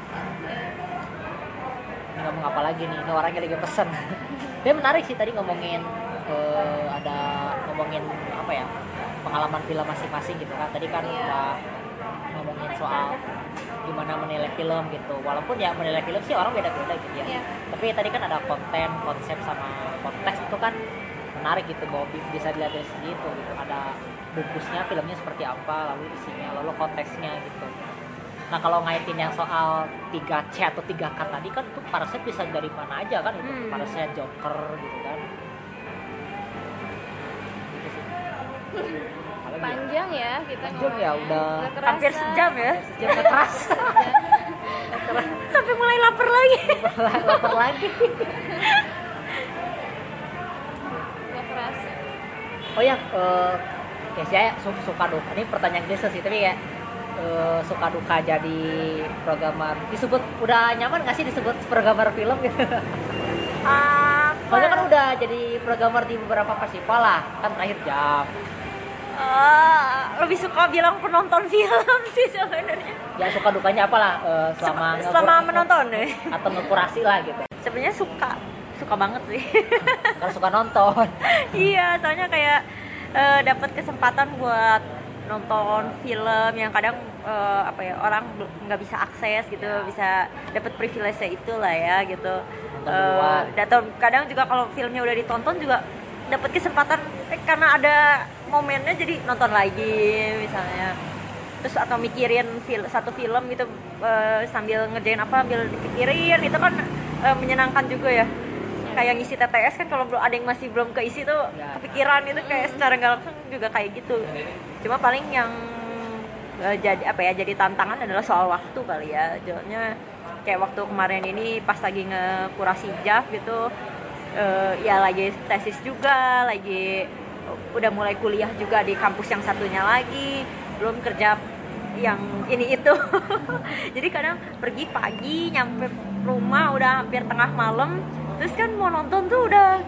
Ini ngomong apa lagi nih? Ini orangnya lagi pesen. Dia menarik sih tadi ngomongin eh, ada ngomongin apa ya pengalaman film masing-masing gitu kan. Tadi kan Iya. udah ngomongin soal gimana menilai film gitu. Walaupun ya menilai film sih orang beda-beda gitu ya. Iya. tapi tadi kan ada konten konsep sama konteks itu kan menarik gitu. Bahwa bi- bisa dilihat dari segi itu gitu. Ada bungkusnya filmnya seperti apa lalu isinya lalu konteksnya gitu nah kalau ngaitin yang soal 3C atau 3K tadi kan itu Parasite bisa dari mana aja kan itu Hmm. Parasite Joker gitu kan? Panjang ya kita Panjang ya, udah. Hampir sejam ya. sejam nggak keras Sampai mulai lapar lagi. lapar lagi kerasa. Oh ya, eh ya saya su- suka duka. Ini pertanyaan biasa sih, tapi ya eh, suka duka jadi programmer. Disebut udah nyaman nggak sih disebut programmer film gitu? Soalnya kan udah jadi programmer di beberapa festival lah, kan terakhir jam. Eh, lebih suka bilang penonton film sih sebenarnya. Ya suka dukanya apalah eh, selama Se- selama menonton deh. atau ngekurasi lah gitu. Sebenarnya suka, suka banget sih. Karena suka nonton. iya, soalnya kayak eh, dapat kesempatan buat nonton film yang kadang eh, apa ya orang nggak bisa akses gitu, bisa dapat privilege itu lah ya gitu. Atau kadang juga kalau filmnya udah ditonton juga dapat kesempatan eh, karena ada momennya jadi nonton lagi misalnya. Terus atau mikirin fil satu film gitu eh, sambil ngerjain apa sambil dipikirin itu kan eh, menyenangkan juga ya. Kayak ngisi TTS kan kalau belum ada yang masih belum keisi tuh Ya. kepikiran itu kayak secara nggak langsung juga kayak gitu. Cuma paling yang eh, jadi apa ya jadi tantangan adalah soal waktu kali ya. Jadinya kayak waktu kemarin ini pas lagi ngekurasi JAF gitu eh, ya lagi tesis juga lagi udah mulai kuliah juga di kampus yang satunya lagi belum kerja yang ini itu. Jadi kadang pergi pagi nyampe rumah udah hampir tengah malam terus kan mau nonton tuh udah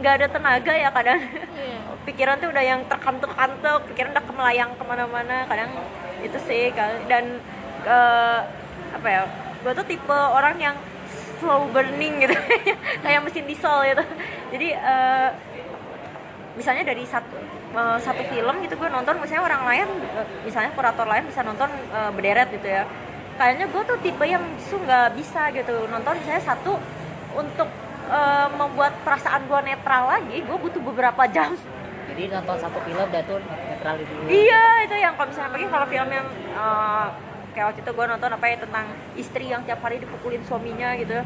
nggak ada tenaga ya kadang. Iya. pikiran tuh udah yang terkantuk-kantuk pikiran udah kemelayang ke mana-mana kadang itu sih kal- dan eh, apa ya gue tuh tipe orang yang slow burning gitu. Kayak mesin diesel gitu. Jadi eh, misalnya dari satu eh, satu film gitu gue nonton misalnya orang lain misalnya kurator lain bisa nonton eh, berderet gitu ya. Kayaknya gue tuh tipe yang justru nggak bisa gitu nonton misalnya satu untuk eh, membuat perasaan gue netral lagi gue butuh beberapa jam jadi nonton satu film dan tuh netralin dulu Iya itu yang kalau misalnya pergi kalau film yang eh, kayak waktu itu gue nonton apa ya tentang istri yang tiap hari dipukulin suaminya gitu.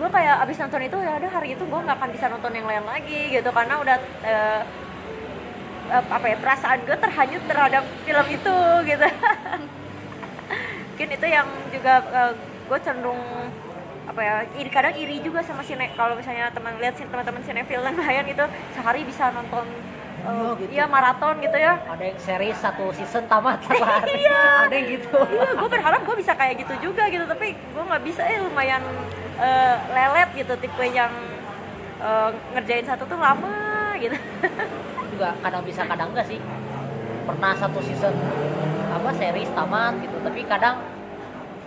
Gue kayak abis nonton itu ya udah hari itu gue nggak akan bisa nonton yang lain lagi gitu karena udah eh, eh, apa ya perasaan gue terhanyut terhadap film itu gitu. Mungkin itu yang juga gue cenderung apa ya iri kadang iri juga sama sine kalau misalnya teman lihat teman-teman yang lain gitu sehari bisa nonton eh, Oh, gitu. iya maraton gitu ya. Ada yang series satu season tamat satu hari. Ada yang gitu. Iya gue berharap gue bisa kayak gitu juga gitu tapi gue nggak bisa eh lumayan eh, lelet gitu tipe yang eh, ngerjain satu tuh lama gitu. Juga kadang bisa kadang enggak sih? Pernah satu season apa series tamat gitu tapi kadang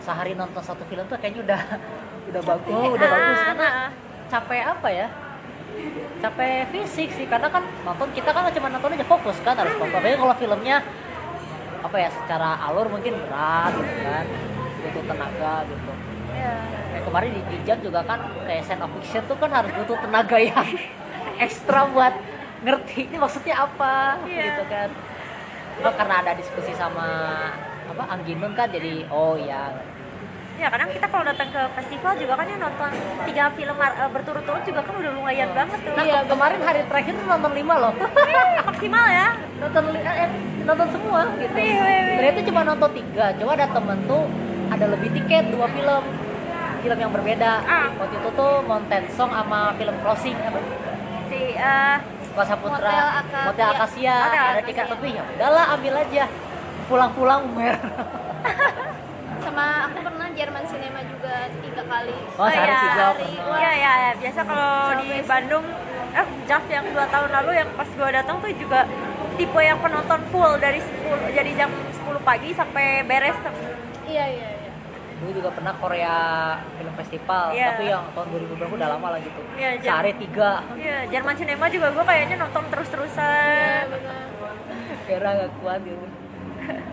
sehari nonton satu film tuh kayaknya udah udah bagus. Oh, udah Ah, bagus. Karena ah. capek apa ya capek fisik sih karena kan nonton kita kan cuma nonton aja fokus kan harus fokus apalagi kalau filmnya apa ya secara alur mungkin berat gitu kan butuh tenaga gitu Iya. kayak kemarin di Jijak juga kan kayak scene of fiction tuh kan harus butuh tenaga yang ekstra buat ngerti ini maksudnya apa Iya. gitu kan cuma karena ada diskusi sama apa Angginun kan jadi oh ya ya kadang kita kalau datang ke festival juga kan ya nonton tiga film eh, berturut-turut juga kan udah lumayan banget tuh. Nah ke- kemarin hari terakhir nonton lima loh. Maksimal ya. Nonton li- eh, nonton semua gitu. Wih. ternyata cuma nonton tiga cuma ada temen tuh ada lebih tiket dua film. Film yang berbeda. Ah. waktu itu tuh Mountain Song sama film Crossing apa? Si eh, Kuasa Putra Motel Akasia. Ada tiket lebih ya udahlah ambil aja. Pulang-pulang mer sama aku pernah Jerman Cinema juga tiga kali Oh, sehari iya. tiga Sehari. pernah. Iya ya, ya. biasa kalau di Bandung eh JAF yang dua tahun lalu yang pas gua datang tuh juga tipe yang penonton full dari 10 jadi jam 10 pagi sampai beres iya iya iya dulu juga pernah Korea Film Festival Iya. tapi yang tahun 2000 berapa udah lama lah gitu Iya, jam- sehari tiga Iya, Jerman Cinema juga gua kayaknya nonton Iya, terus-terusan. benar kira gak kuat gitu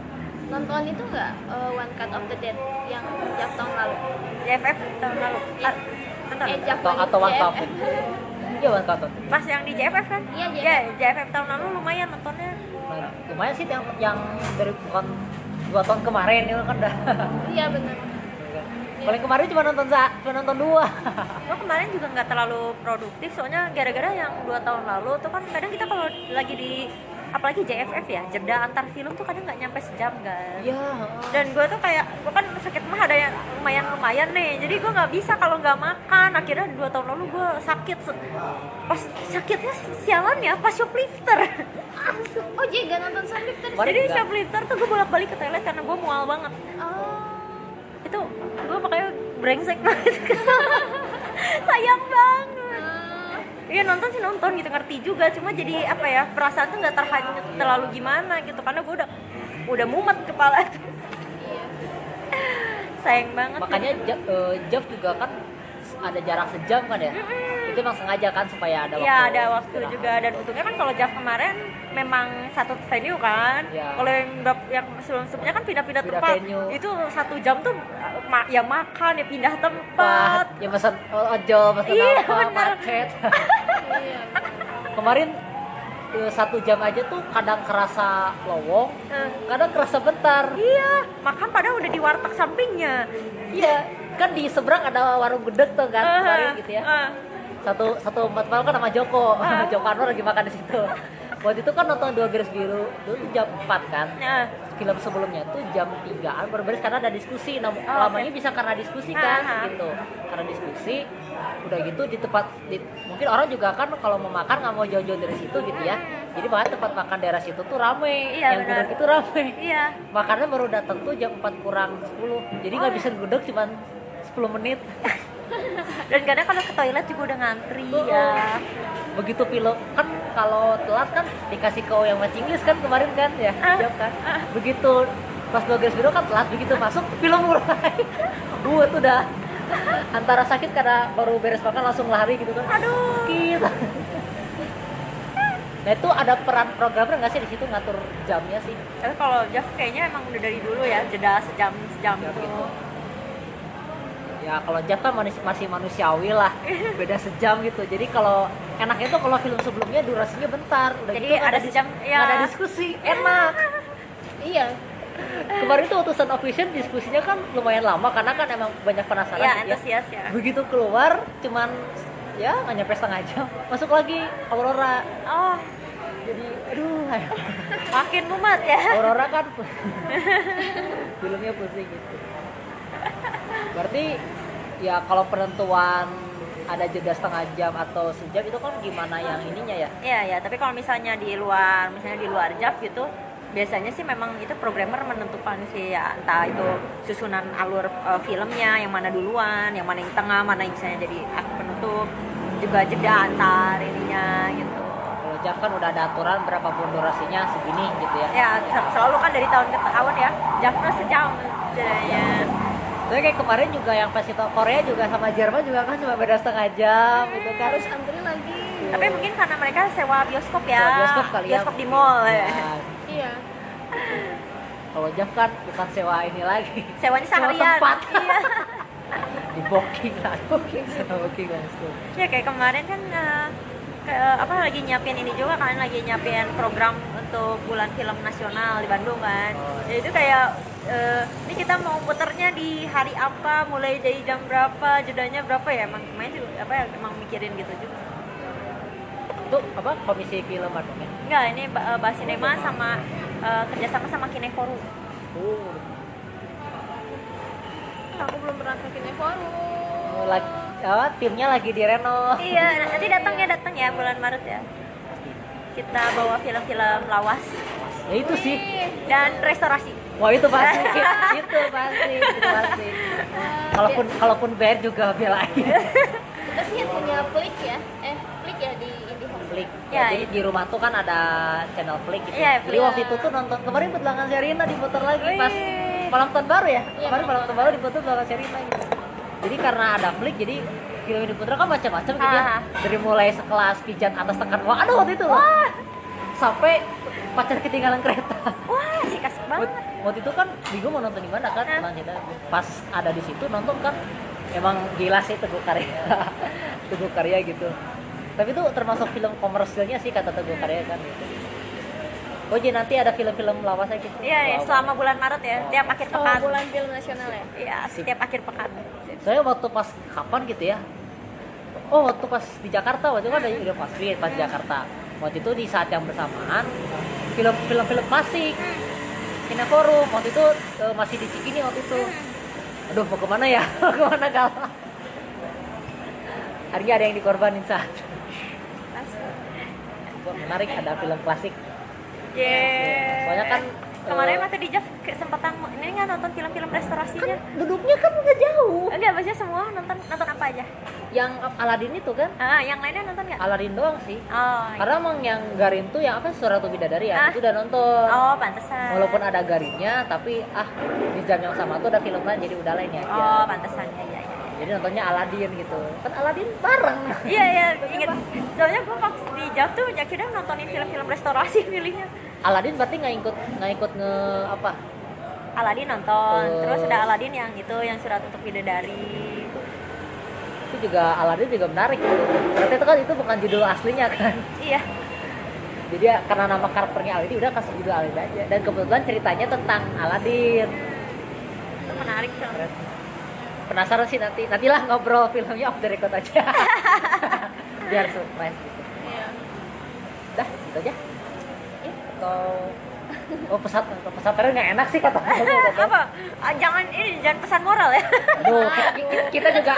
nonton itu nggak eh, One Cut of the Dead yang sejak tahun lalu JFF tahun lalu. Ah, nonton. eh jak atau atau one cup JFF. iya one cup Pas yang di JFF kan? Iya, Iya, JFF tahun lalu lumayan nontonnya. Nah, lumayan sih yang yang dari bukan dua tahun kemarin itu kan udah iya benar paling kemarin cuma nonton sa cuma nonton dua Gua kemarin juga nggak terlalu produktif soalnya gara-gara yang dua tahun lalu tuh kan kadang kita kalau lagi di apalagi JFF ya jeda antar film tuh kadang nggak nyampe sejam kan? Iya dan gue tuh kayak gue kan sakit mah ada yang lumayan lumayan nih. Jadi gue nggak bisa kalau nggak makan. Akhirnya dua tahun lalu gue sakit pas sakitnya sialan ya pas shoplifter. Oh jadi gak nonton Kemarin jadi enggak. shoplifter tuh gue bolak balik ke toilet karena gue mual banget. Oh. Itu gue makanya brengsek banget. Kesel sayang banget Iya nonton sih nonton gitu ngerti juga. Cuma jadi apa ya perasaan tuh nggak terhanyut terlalu gimana gitu. Karena gue udah udah mumet kepala. Tuh iya sayang banget. Makanya eh, Jeff juga kan ada jarak sejam kan ya? Itu emang sengaja kan supaya ada waktu Iya ada waktu istirahat. juga. Dan untungnya kan kalau Jav kemarin memang satu venue kan. Iya. Kalau yang yang sebelum sebelumnya kan pindah-pindah Pindah tempat venue. itu satu jam tuh ma- ya makan ya pindah tempat ya pesan ojol, pesan Iya, apa, bener. macet. Kemarin eh, satu jam aja tuh kadang kerasa lowong, Eh, kadang kerasa bentar. iya makan padahal udah di warteg sampingnya Iya, kan di seberang ada warung gudeg tuh kan Eh, kemarin gitu ya. eh. Satu satu empat malam kan sama Joko, Ah. Joko Anwar lagi makan di situ. Waktu itu kan nonton dua garis biru, itu jam 4 kan. Nah, Film sebelumnya tuh jam 3an baru beres karena ada diskusi. Nah, Oh, lamanya oke. bisa karena diskusi kan Ah, ah. gitu. Karena diskusi udah gitu di tempat di, mungkin orang juga kan kalau mau makan nggak mau jauh-jauh dari situ gitu ya. Jadi makanya tempat makan daerah situ tuh rame. Hmm. Iya, yang gudeg itu rame. iya Makannya baru datang tuh jam 4 kurang 10. Jadi Oh, nggak iya. bisa gudeg cuman 10 menit. dan kadang kalau ke toilet juga udah ngantri Oh, ya. Begitu film kan kalau telat kan dikasih ke yang bahasa Inggris kan kemarin kan ya. Ah. jawab kan? Begitu pas dua garis biru kan telat begitu masuk film mulai. Gue tuh udah antara sakit karena baru beres makan langsung lari gitu kan. Aduh. Sakit. Nah itu ada peran programmer nggak sih di situ ngatur jamnya sih? Tapi kalau Jeff kayaknya emang udah dari dulu ya jeda sejam sejam Jam gitu gitu. Ya kalau Jeff kan manis- masih manusiawi lah. Beda sejam gitu. Jadi kalau enaknya tuh kalau film sebelumnya durasinya bentar. Udah Jadi gitu ada dis- sejam, ya. nggak ada diskusi. Enak. Iya. Kemarin tuh utusan official diskusinya kan lumayan lama karena kan emang banyak penasaran ya gitu ya. antusias ya. Begitu keluar cuman ya nggak nyampe setengah jam masuk lagi Aurora. Oh. Jadi aduh makin mumet ya. Aurora kan filmnya pusing gitu berarti ya kalau penentuan ada jeda setengah jam atau sejam itu kan gimana yang ininya ya? Iya ya, tapi kalau misalnya di luar, misalnya di luar JAV gitu, biasanya sih memang itu programmer menentukan sih ya. Entah itu susunan alur eh, filmnya yang mana duluan, yang mana yang tengah, mana yang misalnya jadi penutup, juga jeda antar ininya gitu. kalau jam kan udah ada aturan berapapun durasinya segini gitu ya. Ya sel- selalu kan dari tahun ke tahun ya, JAV-nya sejam jedanya. Tapi kayak kemarin juga yang festival Korea juga sama Jerman juga kan cuma beda setengah jam gitu kan. harus antri lagi Tapi mungkin karena mereka sewa bioskop ya, Sewa bioskop kali ya. bioskop di mall ya. Iya kalau Jaf kan bukan sewa ini lagi. Sewanya Sewa seharian. tempat. Iya. Di booking lah, booking sewa booking langsung. ya kayak kemarin kan ke, apa lagi nyiapin ini juga kan lagi nyiapin program untuk bulan film nasional di Bandung kan. Oh, ya itu kayak eh, ini kita mau puternya di hari apa mulai dari jam berapa jedanya berapa ya? Emang main juga apa ya emang mikirin gitu juga. Itu apa komisi film Bandung ya? enggak ini ba- eh, bahas sinema. sama eh, kerjasama sama Kineforum. Oh, aku belum pernah ke Kineforum lagi, oh, timnya lagi direno. iya nanti datang ya datang ya bulan Maret ya kita bawa film-film lawas Ya itu sih. dan restorasi Wah itu pasti, itu pasti, itu pasti. Kalaupun kalaupun bayar juga belain. kita sih punya Flick ya eh Flick ya di IndiHome Flick. Ya, jadi itu. di rumah tuh kan ada channel Flick gitu. Iya, Jadi Flick. waktu itu tuh nonton kemarin belakang Sherina diputar lagi pas Wih. malam tahun baru ya. Iya, kemarin malam tahun baru diputar belakang Sherina gitu. Jadi karena ada Flick jadi film yang diputar kan macam-macam gitu ya. Ah. Dari mulai sekelas pijat atas tekan wah ada waktu itu loh. Sampai pacar ketinggalan kereta. wah sih kasih banget Waktu- itu kan bingung mau nonton di mana kan kita pas ada di situ nonton kan emang gila sih Teguh Karya Teguh Karya gitu tapi itu termasuk film komersilnya sih kata Teguh Karya kan gitu. oh jadi nanti ada film-film lawasnya gitu Iya, ya, selama bulan Maret ya, tiap akhir oh pekan. bulan film nasional ya Iya, setiap akhir pekan. Saya waktu pas kapan gitu ya? Oh waktu pas di Jakarta waktu itu kan ada udah pas pas di Jakarta. Waktu itu di saat yang bersamaan film film film klasik Kineforum waktu itu eh, masih di Cikini waktu itu. Aduh mau ke mana ya? Mau ke mana gal akhirnya ada yang dikorbanin saat. Menarik ada film klasik. Yeah. soalnya kan Kemarin eh, waktu di Jav kesempatan ini nggak nonton film-film restorasinya? duduknya kan nggak jauh Enggak, maksudnya semua nonton nonton apa aja? yang Aladin itu kan Ah, yang lainnya nonton nggak? Aladin doang sih Oh, iya. Karena emang yang Garin tuh yang apa Suratu Bidadari ya, Ah. itu udah nonton. oh pantesan. Walaupun ada Garinnya, tapi ah di jam yang sama tuh ada film lain jadi udah lainnya aja. Oh, pantesan ya, ya, ya. Jadi nontonnya Aladin gitu. Kan Aladin bareng. Iya, iya, inget. Soalnya gue pas di Jav tuh akhirnya nontonin film-film restorasi pilihnya. Aladin berarti nggak ikut nggak ikut nge apa Aladin nonton Oh. terus ada Aladin yang itu yang surat untuk bidadari itu juga Aladdin juga menarik. Ternyata itu kan itu bukan judul aslinya kan. iya Jadi ya, karena nama karakternya Aladdin udah kasih judul Aladdin aja. Dan kebetulan ceritanya tentang Aladdin. itu menarik tuh. Penasaran sih nanti. Nantilah ngobrol filmnya off the record aja. Biar surprise gitu. Iya. Dah, gitu aja. Atau Oh pesat pesantren nggak enak sih kata apa Ah, jangan ini jangan pesan moral ya Aduh, kita, kita juga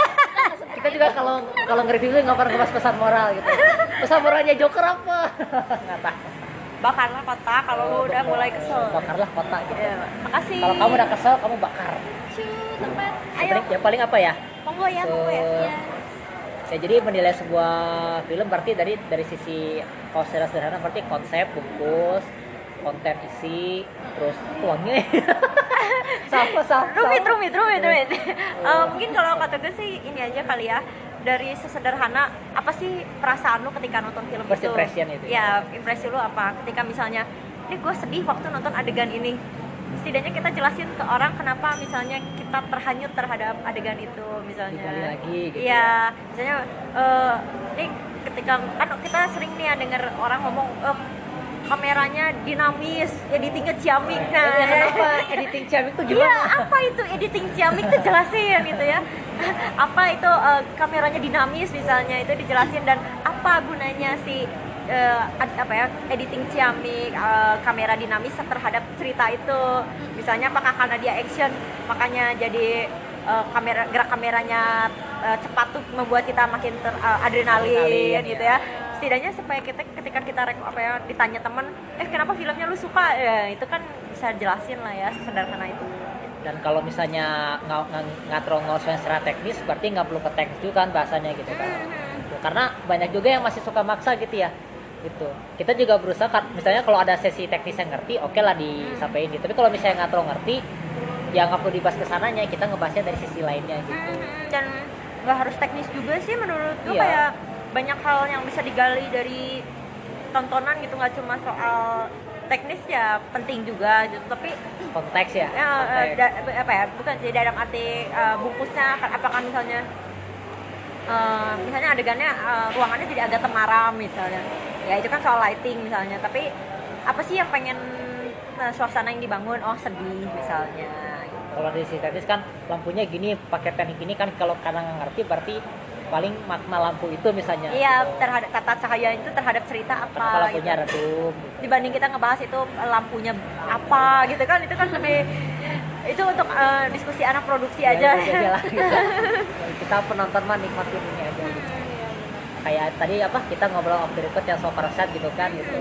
kita juga kalau kalau nge-review nggak pernah ngebahas pesan moral gitu. Pesan moralnya Joker apa? Nggak tahu. bakarlah kota kalau lu udah mulai kesel Bakarlah kota gitu. ya, makasih Kalau kamu udah kesel, kamu bakar. Cu, tempat. Ayo. Yang paling, apa ya? monggo ya monggo ya Eh, Ya. Ya jadi menilai sebuah film berarti dari dari sisi kalau secara sederhana berarti konsep, bungkus, konten isi, terus uangnya. Sama sama. rumit rumit rumit rumit Eh, mungkin kalau kata gue sih ini aja kali ya dari sesederhana apa sih perasaan lu ketika nonton film First itu impression itu ya impresi lu apa ketika misalnya ini gue sedih waktu nonton adegan ini setidaknya kita jelasin ke orang kenapa misalnya kita terhanyut terhadap adegan itu misalnya lagi gitu Iya, misalnya eh ini ketika kan kita sering nih ya denger orang ngomong eh, kameranya dinamis, editingnya ciamik. Nah, Ya, kenapa editing ciamik tuh Iya, gimana? apa itu editing ciamik tuh jelasin gitu ya. apa itu eh, kameranya dinamis misalnya itu dijelasin dan apa gunanya si ad- apa ya editing ciamik eh, kamera dinamis terhadap cerita itu. Misalnya apakah karena dia action makanya jadi eh, kamera gerak kameranya eh, cepat tuh membuat kita makin ter, eh, adrenalin Adrenalin, gitu ya. ya setidaknya supaya kita ketika kita rek- apa ya ditanya teman eh kenapa filmnya lu suka ya itu kan bisa jelasin lah ya sesederhana itu Dan kalau misalnya ng- ng- ngatrol ngosong secara teknis, berarti nggak perlu ke teks juga kan bahasanya gitu kan. Karena banyak juga yang masih suka maksa gitu ya. Gitu. Kita juga berusaha kan, misalnya kalau ada sesi teknis yang ngerti, oke lah disampaikan gitu. Tapi kalau misalnya ngatrol ngerti, ya nggak perlu dibahas ke sananya, kita ngebahasnya dari sisi lainnya gitu. Mhm, dan nggak harus teknis juga sih menurut gue Iya. kayak banyak hal yang bisa digali dari tontonan gitu nggak cuma soal teknis ya penting juga gitu tapi Konteks ya. ya, eh, konteks. da- apa ya bukan jadi dalam arti eh, bungkusnya apakah misalnya eh, misalnya adegannya eh, ruangannya jadi agak temaram misalnya ya itu kan soal lighting misalnya tapi apa sih yang pengen eh, suasana yang dibangun oh sedih misalnya Kalau dari sisi teknis kan lampunya gini, pakai teknik ini kan kalau nggak ngerti berarti paling makna lampu itu misalnya. iya terhadap tata cahaya itu terhadap cerita Kenapa apa lampunya gitu. redup? dibanding kita ngebahas itu lampunya apa gitu kan itu kan lebih itu untuk eh, diskusi anak produksi Ya, aja aja lah, gitu. kita penonton mah nikmatin ini aja gitu. kayak tadi apa kita ngobrol off the record yang soal gitu kan gitu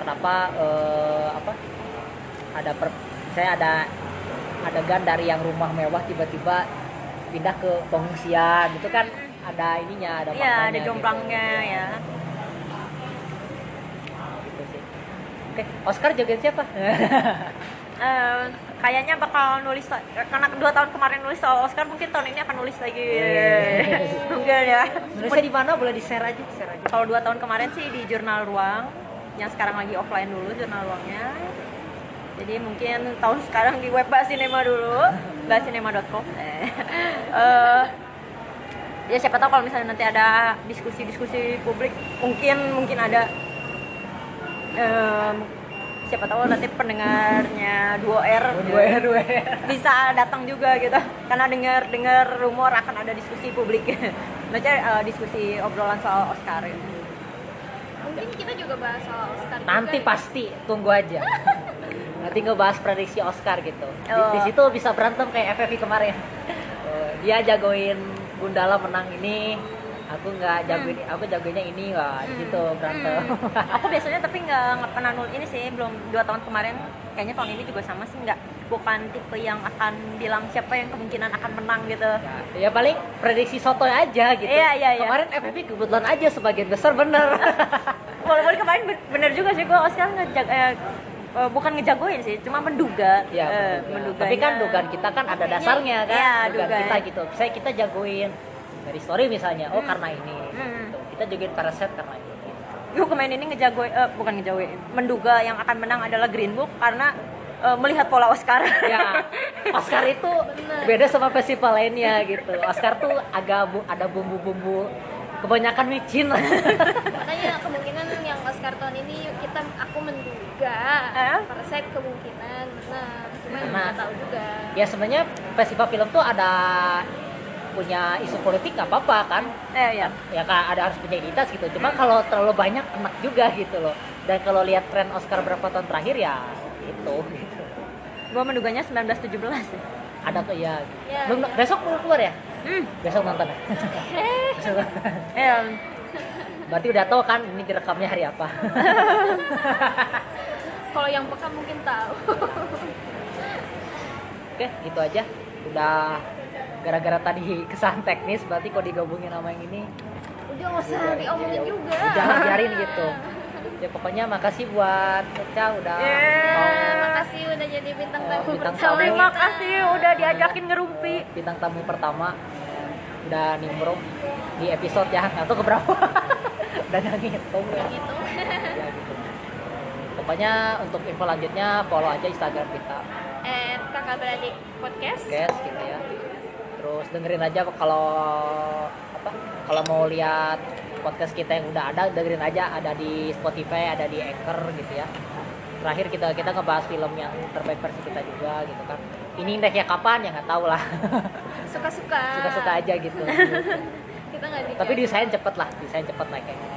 kenapa eh, apa ada per, saya ada adegan dari yang rumah mewah tiba-tiba pindah ke pengungsian gitu kan ada ininya ada Iya, maknanya ada gitu. jomblangnya ya. Gitu sih. oke Oscar joget siapa Eh, kayaknya bakal nulis karena dua tahun kemarin nulis soal Oscar mungkin tahun ini akan nulis lagi Google ya. Nulisnya di mana boleh di share aja share aja Kalau dua tahun kemarin sih di Jurnal Ruang yang sekarang lagi offline dulu Jurnal Ruangnya. Jadi mungkin tahun sekarang di web Basinema dulu, basinema.com. Eh, eh, ya siapa tahu kalau misalnya nanti ada diskusi-diskusi publik mungkin mungkin ada em, siapa tahu nanti pendengarnya 2R dua dua bisa datang juga gitu. Karena dengar dengar rumor akan ada diskusi publik. Maksudnya eh, diskusi obrolan soal Oscar gitu. Mungkin kita juga bahas soal Oscar juga nanti ya. pasti tunggu aja. Nanti ngebahas prediksi Oscar gitu. Di, Oh. di situ bisa berantem kayak FFV kemarin. Oh, dia jagoin Gundala menang ini aku nggak jagoin aku jagoinnya ini wah di situ berantem. Hmm. aku biasanya tapi nggak pernah nul ini sih belum dua tahun kemarin. Kayaknya tahun ini juga sama sih nggak bukan tipe yang akan bilang siapa yang kemungkinan akan menang gitu. Ya, ya paling prediksi soto aja gitu. Iya, iya, iya. kemarin FFV kebetulan aja sebagian besar bener. Walaupun kemarin be- bener juga sih gua Oscar ngejag eh, eh, bukan ngejagoin sih cuma menduga. Ya Eh, menduga. tapi kan dugaan kita kan ada dasarnya kan Iya, dugaan dugaan. kita gitu. Saya kita jagoin dari story misalnya oh karena ini Hmm. gitu. kita jagoin paraset karena ini Gue kemarin ini ngejagoin, eh, bukan ngejagoin, menduga yang akan menang adalah Green Book karena eh, melihat pola Oscar. ya Oscar itu Bener. beda sama festival lainnya gitu Oscar tuh agak bu- ada bumbu-bumbu kebanyakan micin makanya kemungkinan yang Oscar tahun ini kita aku menduga Eh? Parasite kemungkinan nah cuma Nah. tahu juga ya sebenarnya festival film tuh ada punya isu politik nggak apa-apa kan? Eh ya. ya kak ada harus punya identitas gitu. Cuma kalau terlalu banyak enak juga gitu loh. Dan kalau lihat tren Oscar berapa tahun terakhir ya itu gitu. Gua menduganya 1917 ya. ada tuh ya, Ya, belum ya. besok belum keluar ya? Hmm. besok nonton ya. Eh, berarti udah tahu kan ini direkamnya hari apa. Kalau yang peka mungkin tahu. Oke gitu aja. Udah gara-gara tadi kesan teknis berarti kalau digabungin sama yang ini udah nggak usah diomongin juga udah biarin gitu ya pokoknya makasih buat Eca udah Yeah. mau makasih udah jadi bintang Oh, tamu bintang pertama tamu. terima kasih udah diajakin ngerumpi. bintang tamu pertama udah nimbrung di episode ya nggak tahu keberapa udah nggak ngitung ya. gitu Ya, gitu. pokoknya untuk info lanjutnya follow aja instagram kita eh kakak beradik podcast guys gitu ya terus dengerin aja kalau apa kalau mau lihat podcast kita yang udah ada dengerin aja. Ada di Spotify ada di Anchor gitu ya. Terakhir kita kita ngebahas film yang terbaik versi kita juga gitu kan. Ini indeknya kapan? Ya nggak tahu lah. Suka-suka. Suka-suka aja gitu. Kita di tapi desain cepet lah desain cepet lah kayaknya.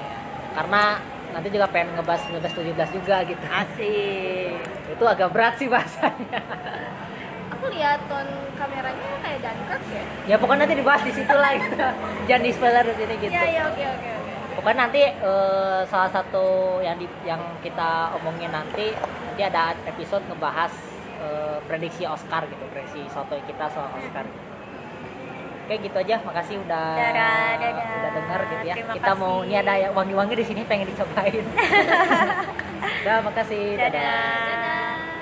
Karena nanti juga pengen ngebahas 1917 juga gitu. Asik. itu agak berat sih bahasanya aku lihat ton kameranya kayak Dunkirk ya? Ya pokoknya nanti dibahas di situ lah gitu. Jangan di spoiler di sini gitu. Ya ya oke oke oke. Pokoknya nanti eh, salah satu yang di, yang kita omongin nanti nanti ada episode ngebahas eh, prediksi Oscar gitu prediksi soto kita soal Oscar. Oke gitu aja. Makasih udah Dadah, dadah. udah dengar gitu ya. Terima kita mau ini ada yang wangi-wangi di sini pengen dicobain. Udah makasih. Dadah.